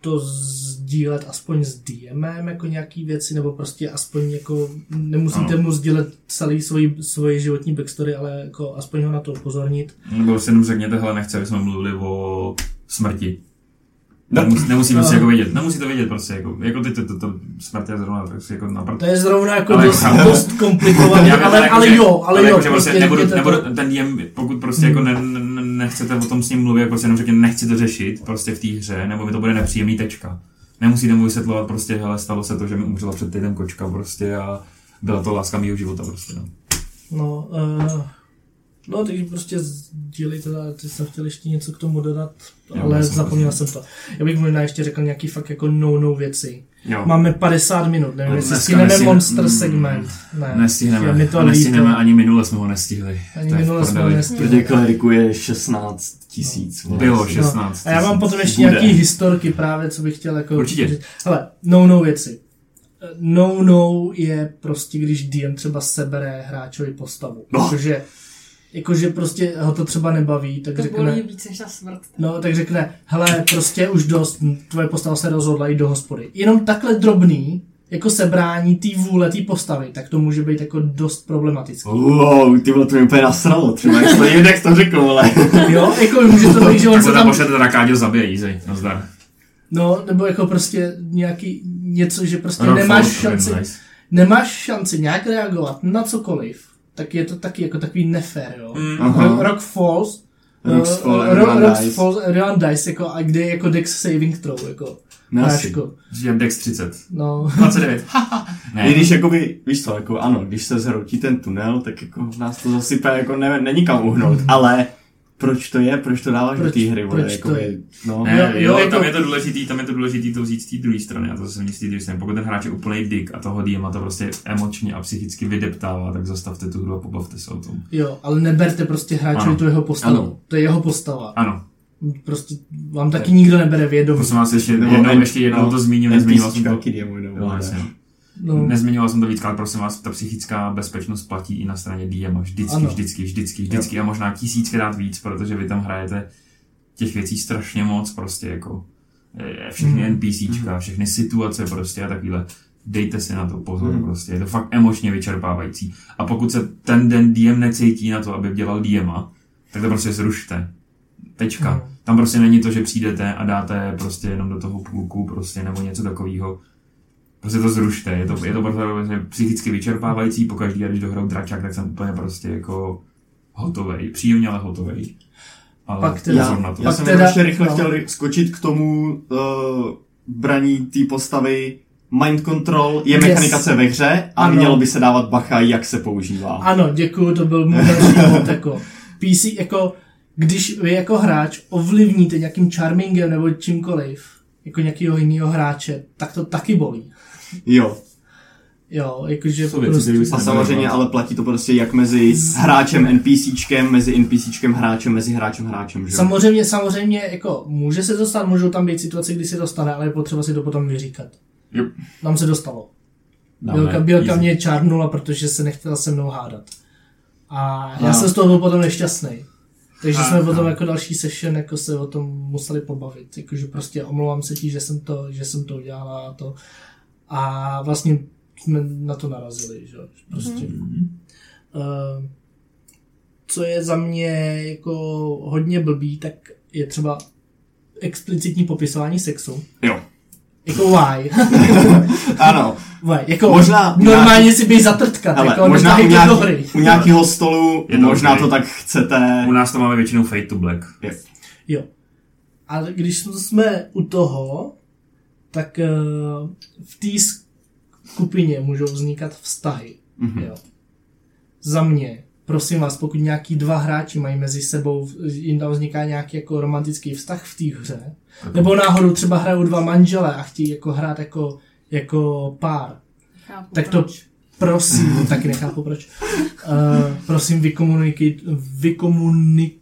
S1: to sdílet aspoň s DMem jako nějaký věci, nebo prostě aspoň jako, nemusíte
S2: Ano.
S1: mu sdílet celý svoji, svoji životní backstory, ale jako aspoň ho na to upozornit.
S2: Nebo si jenom řekněte, hele, nechci, aby jsme mluvili o smrti. Nemusí, nemusí prostě
S1: No.
S2: jako vědět, nemusí to vědět prostě, jako, jako ty, to, to, to smrt je zrovna tak si jako napr-
S1: To je zrovna jako
S2: Ale
S1: dost,
S2: chápu.
S1: dost komplikované, ale,
S2: jako,
S1: ale
S2: že-
S1: jo, ale,
S2: ale
S1: jo,
S2: jako, prostě
S1: prostě
S2: nebudu, nebudu, ten DM, pokud prostě jako ne, ne, nechcete o tom s ním mluvit, jako prostě jenom řekněte, nechci to řešit prostě v té hře, nebo mi to bude nepříjemný tečka. Nemusíte mu vysvětlovat prostě, hele, stalo se to, že mi umřela před týdnem kočka prostě a byla to láska mýho života prostě, no.
S1: No, uh, no, takže prostě sdílejte, a ty jsem chtěl ještě něco k tomu dodat, ale
S2: já jsem
S1: zapomněl jsem to. Já bych možná ještě řekl nějaký fakt jako no-no věci.
S2: Jo.
S1: Máme 50 minut, nevím,
S2: No,
S1: jestli stihneme
S2: nestihne-
S1: monster
S2: mm,
S1: segment. Ne,
S2: Nestihneme.
S1: mi to
S2: a nestihneme
S1: líto.
S2: ani minule jsme ho nestihli.
S1: Ani
S2: To
S1: minule jsme
S2: prdeli.
S1: nestihli.
S3: Protože kleriku je 16 tisíc. vole.
S2: Bylo
S1: No,
S2: 16.
S1: a já mám potom ještě
S3: Bude.
S1: nějaký historky právě, co bych chtěl jako...
S2: Určitě.
S1: říct. Hele, no-no věci. No-no je prostě, když DM třeba sebere hráčovi postavu.
S3: No.
S1: Jakože, jakože prostě ho to třeba nebaví, tak
S4: To
S1: řekne...
S4: bolí víc než ta smrt.
S1: No, tak řekne, hele, prostě už dost, tvoje postava se rozhodla jít do hospody. Jenom takhle drobný, jako sebrání té vůle, té postavy, tak to může být jako dost problematický.
S3: Wow, ty vole, to mě úplně nasralo. Třeba jak to jak to řekl, ale.
S1: Jo, jako může to být, že on se
S2: tam
S1: tam,
S2: pošlete Rakáďo zabije, easy, nazdar.
S1: no, nebo jako prostě nějaký něco, že prostě
S2: Rock
S1: nemáš šanci,
S2: to nice.
S1: nemáš šanci nějak reagovat na cokoliv, tak je to taky jako takový nefér, jo.
S2: Mm.
S3: Aha.
S1: Ro- Rock Falls,
S3: Rock's
S1: eh, Ro- Rock's. Falls, everyone dies, jako, a kde je jako Dex saving throw, jako.
S3: No asi.
S2: Že Dex 30.
S1: No.
S2: 29. (laughs) ne.
S3: I když jakoby, víš co, jako ano, když se zhroutí ten tunel, tak jako nás to zasype, jako ne, není kam uhnout, ale proč to je, proč to dáváš do té hry, vole,
S1: proč to
S3: jakoby,
S1: je?
S3: no.
S2: Ne,
S1: Jo,
S2: jo,
S1: jo, jako-
S2: tam je to důležitý, tam je to důležitý to vzít z té druhé strany a to zase z té druhé strany. Pokud ten hráč je úplný dick a toho DM to prostě emočně a psychicky vydeptává, tak zastavte tu hru a pobavte se o tom.
S1: Jo, ale neberte prostě hráčovi tu jeho postavu.
S3: Ano.
S1: To je jeho postava.
S2: Ano,
S1: Prostě vám taky nikdo nebere vědomí.
S2: prosím vás ještě jednou, ještě jednou
S3: no,
S2: to zmíním, nezmínil jsem to.
S3: DM.
S1: No,
S2: Nezmiňoval jsem to víc, ale prosím vás, ta psychická bezpečnost platí i na straně DM. Vždycky,
S1: Ano.
S2: vždycky, vždycky, vždycky a možná tisíckrát víc, protože vy tam hrajete těch věcí strašně moc, prostě jako všechny
S1: Mhm.
S2: NPCčka, všechny situace prostě a takovýhle. Dejte si na to pozor,
S3: Mhm.
S2: prostě, je to fakt emočně vyčerpávající. A pokud se ten den DM necítí na to, aby dělal DMa, tak to prostě zrušte. Tečka.
S1: Mhm.
S2: Tam prostě není to, že přijdete a dáte prostě jenom do toho půlku prostě nebo něco takového. Prostě to zrušte, je to, je to prostě psychicky vyčerpávající, pokaždý, když dohraju dračák, tak jsem úplně prostě jako hotovej, příjemně, ale hotovej. Ale
S1: Pak teda-
S2: pozor na to.
S3: Já
S1: Pak
S3: jsem
S1: teda-
S3: ještě rychle
S1: no.
S3: chtěl skočit k tomu uh, braní té postavy. Mind control je
S1: Yes.
S3: mechanikace ve hře a
S1: Ano.
S3: mělo by se dávat bacha, jak se používá.
S1: ano, děkuju, to byl můj další (laughs) bod, jako. PC, jako, když vy jako hráč ovlivníte nějakým charmingem nebo čímkoliv, jako nějakého jiného hráče, tak to taky bolí.
S3: Jo.
S1: Jo, jakože
S2: Jsou věci,
S1: prostě...
S3: A samozřejmě ale platí to prostě jak mezi hráčem NPCčkem, mezi NPCčkem hráčem, mezi hráčem hráčem, že? jo?
S1: Samozřejmě, samozřejmě, jako může se to stát, můžou tam být situace, kdy se to stane, ale je potřeba si to potom vyříkat.
S2: Jo.
S1: Nám se dostalo.
S2: Dáme,
S1: Bělka, Bělka mě čárnula, protože se nechtěla se mnou hádat. A já
S3: No.
S1: jsem z toho byl potom nešťastný. Takže
S2: A,
S1: jsme
S2: no.
S1: potom jako další session jako se o tom museli pobavit. Jakože prostě omlouvám se ti, že jsem to, že jsem to udělala a to. A vlastně jsme na to narazili, že jo. Prostě.
S2: Mhm.
S1: Uh, co je za mě jako hodně blbý, tak je třeba explicitní popisování sexu.
S3: Jo.
S1: Jako why? (laughs)
S3: Ano.
S1: why? Jako
S3: Možná-
S1: normálně si bej zatrtkat,
S3: Ale
S1: jako
S3: možná u,
S1: do
S3: nějaký,
S1: hry.
S3: u nějakého stolu,
S2: Je to
S3: možná
S2: ok.
S3: to tak chcete.
S2: U nás to máme většinou Fade to Black.
S1: Jo. Ale když jsme u toho, tak eh, v té skupině můžou vznikat vztahy.
S3: Mhm.
S1: Jo. Za mě prosím vás, pokud nějaký dva hráči mají mezi sebou, jim tam vzniká nějaký jako romantický vztah v té hře, nebo náhodou třeba hrajou dva manžele a chtějí jako hrát jako, jako pár,
S4: Chápu,
S1: tak to
S4: proč.
S1: prosím, (laughs) taky nechápu proč, uh, prosím vykomunikujte, vykomunikujte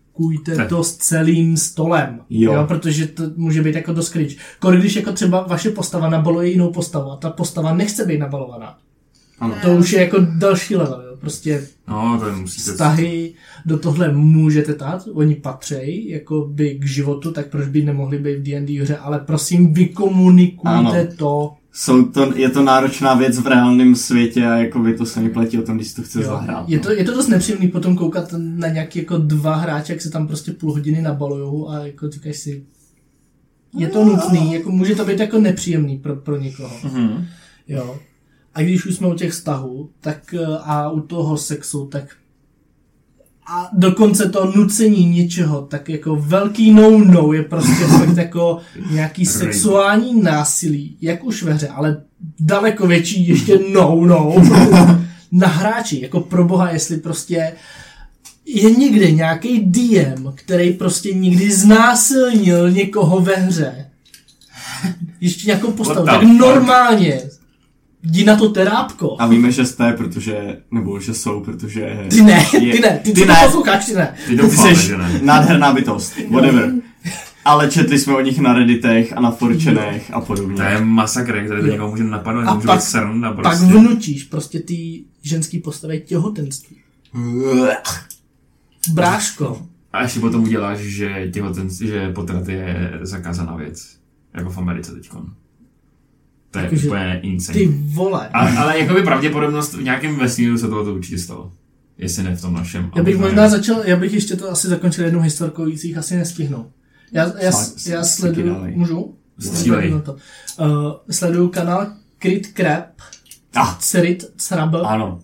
S2: Tak.
S1: to s celým stolem,
S3: Jo.
S1: jo. protože to může být jako dost cringe. Kolik když jako třeba vaše postava nabaluje jinou postavu a ta postava nechce být nabalovaná,
S3: Ano.
S1: to už je jako další level, jo. prostě
S2: No, to musíte...
S1: vztahy do tohle můžete tát, oni patřejí jako by k životu, tak proč by nemohli být v D&D hře, ale prosím vykomunikujte
S3: Ano.
S1: to.
S3: Jsou to, je to náročná věc v reálném světě a jako by to se mi platí o tom, když si to chce
S1: Jo.
S3: zahrát.
S1: Je
S3: no.
S1: to, je to dost nepříjemný potom koukat na nějaký jako dva hráče, jak se tam prostě půl hodiny nabalujou a jako říkáš si, je to nutný, jako může to být jako nepříjemný pro, pro někoho.
S3: Mhm.
S1: Jo. A když už jsme u těch vztahů, tak eh, a u toho sexu, tak a dokonce to nucení něčeho, tak jako velký no-no je prostě fakt jako nějaký sexuální násilí, jak už ve hře, ale daleko větší ještě no-no (laughs) na hráči, jako pro boha, jestli prostě je někde nějaký DM, který prostě někdy znásilnil někoho ve hře, (laughs) ještě nějakou postavu, tak normálně jdi na to terápko.
S3: A víme, že jste, protože, nebo že jsou, protože...
S1: Ty ne,
S3: je-
S1: ty ne, ty,
S3: ty
S1: ty
S3: ne.
S1: to posloucháš, ty ne.
S2: Ty
S3: Ty
S2: doufáme,
S3: jsi
S2: že ne.
S3: nádherná bytost, whatever. Ale četli jsme o nich na redditech a na forčenech a podobně.
S2: To je masakr, který to někoho může napadnout,
S1: A
S2: může
S1: pak-
S2: být sranda
S1: Pak
S2: prostě.
S1: vnučíš prostě ty ženský postavě těhotenství. Bráško.
S2: A ještě potom uděláš, že, těhoten, že potrat je zakázaná věc. Jako v Americe teďkon. To je
S1: Jakože
S2: úplně insane.
S1: Ty vole.
S2: A, ale jakoby pravděpodobnost v nějakém vesmíru se tohle určitě stalo. Jestli ne v tom našem.
S1: Já bych možná
S2: ne.
S1: začal, já bych ještě to asi zakončil jednou historkou, víc jich asi nestihnu. Já, já, já
S3: taky
S1: sleduju, můžu?
S2: Střílej.
S1: To. Uh, sleduju kanál Crit Crap,
S3: Ah,
S1: Cerit Crabble.
S3: ano.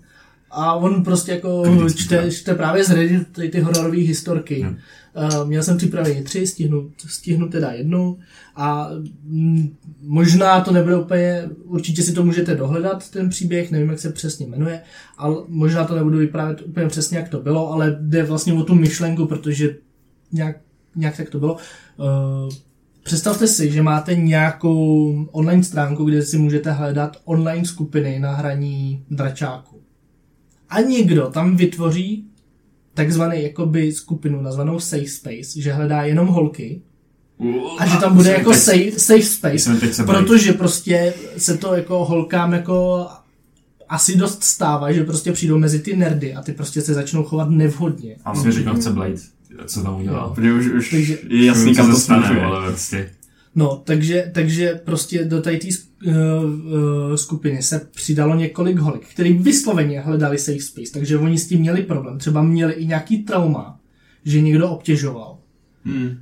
S1: A on prostě jako čte,
S2: krab.
S1: čte právě z Reddit ty, ty hororové historky.
S2: Hmm.
S1: Uh, měl jsem připravený tři, stihnu, stihnu teda jednu a mm, možná to nebude úplně, určitě si to můžete dohledat, ten příběh, nevím, jak se přesně jmenuje, ale možná to nebudu vyprávět úplně přesně, jak to bylo, ale jde vlastně o tu myšlenku, protože nějak, nějak tak to bylo. Uh, Představte si, že máte nějakou online stránku, kde si můžete hledat online skupiny na hraní dračáku. A někdo tam vytvoří takzvaný jakoby skupinu nazvanou safe space, že hledá jenom holky a že tam bude jako
S2: teď-
S1: safe, safe space, protože prostě se to jako holkám jako asi dost stává, že prostě přijdou mezi ty nerdy a ty prostě se začnou chovat nevhodně.
S2: A musím říct, chce Blade. Co tam udělal?
S3: Protože už, už
S1: Takže-
S3: je jasný, kam to
S2: stane, ale prostě.
S1: No, takže, takže prostě do té uh, uh, skupiny se přidalo několik holek, který vysloveně hledali safe space, takže oni s tím měli problém. Třeba měli i nějaký trauma, že někdo obtěžoval.
S3: Hmm.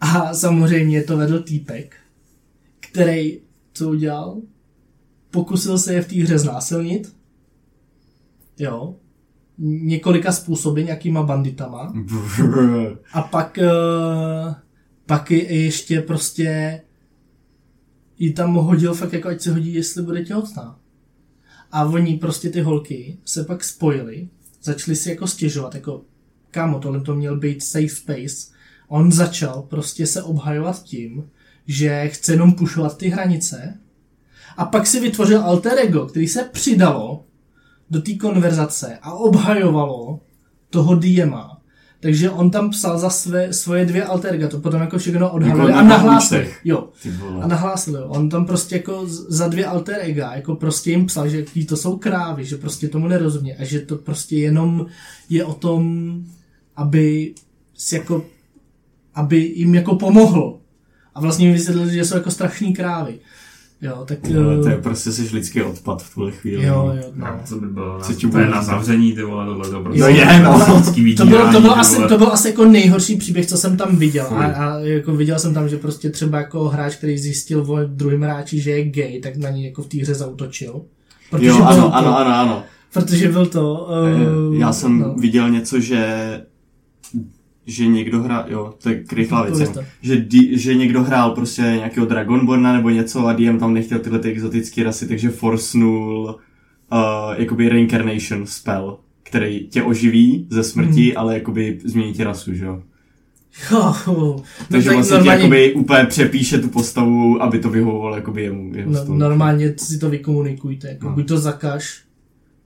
S1: A samozřejmě to vedl týpek, který co udělal? Pokusil se je v té hře znásilnit. Jo. Několika způsoby, nějakýma banditama. (laughs) A pak, uh, pak je ještě prostě jí tam hodil fakt jako ať se hodí, jestli bude těhotná. A oni prostě ty holky se pak spojili, začali si jako stěžovat, jako kámo, tohle to měl být safe space. On začal prostě se obhajovat tím, že chce jenom pušovat ty hranice a pak si vytvořil alter ego, který se přidalo do té konverzace a obhajovalo toho DMa. Takže on tam psal za své, svoje dvě alter ega, to potom jako všechno odhalili
S3: Jako
S1: a
S3: na
S1: nahlásil. Jo, a nahlásil, jo. On tam prostě jako za dvě alter ega, jako prostě jim psal, že to jsou krávy, že prostě tomu nerozumí a že to prostě jenom je o tom, aby si jako, aby jim jako pomohlo. A vlastně mi vysvětlili, že jsou jako strašní krávy. Jo, tak...
S3: Ale to je
S1: eh,
S3: prostě jsi lidský odpad v tuhle chvíli.
S1: jo, jo,
S2: No.
S1: no.
S2: To by bylo
S3: Co
S2: na,
S3: ti
S2: to je
S3: bude
S2: na zavření, ty vole, tohle to prostě.
S3: No je, no.
S2: Lidský
S1: To byl, to, byl
S2: vydírání,
S1: asi, to byl asi jako nejhorší příběh, co jsem tam viděl. A, a jako viděl jsem tam, že prostě třeba jako hráč, který zjistil o druhém hráči, že je gay, tak na něj jako v té hře zautočil. Protože
S3: Jo, ano,
S1: to,
S3: ano, ano, ano.
S1: Protože byl to... Uh,
S3: Já jsem
S1: no.
S3: viděl něco, že že někdo hrál, jo, to je krychlá věc, že, di, že někdo hrál prostě nějakého Dragonborna nebo něco a DM tam nechtěl tyhle ty exotické rasy, takže forcenul uh, jakoby reincarnation spell který tě oživí ze smrti, ale jakoby změní ti rasu, že jo?
S1: Jo,
S3: Takže
S1: no, tak
S3: vlastně ti jakoby úplně přepíše tu postavu, aby to vyhovovalo jakoby jemu, jeho
S1: no, normálně si to vykomunikujte, jako
S3: No.
S1: buď to zakaž,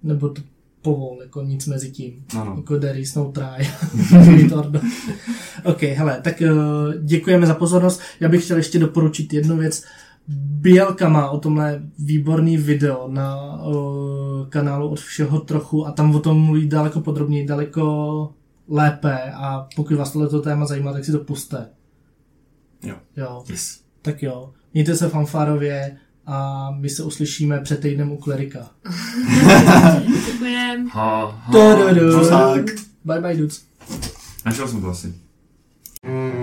S1: nebo to povol, jako nic mezi tím.
S3: Ano.
S1: Jako there is no try. (laughs) Ok, hele, tak uh, děkujeme za pozornost. Já bych chtěl ještě doporučit jednu věc. Bělka má o tomhle výborný video na uh, kanálu od všeho trochu a tam o tom mluví daleko podrobněji, daleko lépe a pokud vás tohleto téma zajímá, tak si to puste.
S3: Jo.
S1: Jo,
S2: Yes.
S1: tak jo. Mějte se fanfárově a my se uslyšíme před týdnem u klerika.
S4: Děkujeme.
S2: Ha,
S3: ha.
S1: Bye bye, dudes.
S2: Našel jsem to asi. Mm.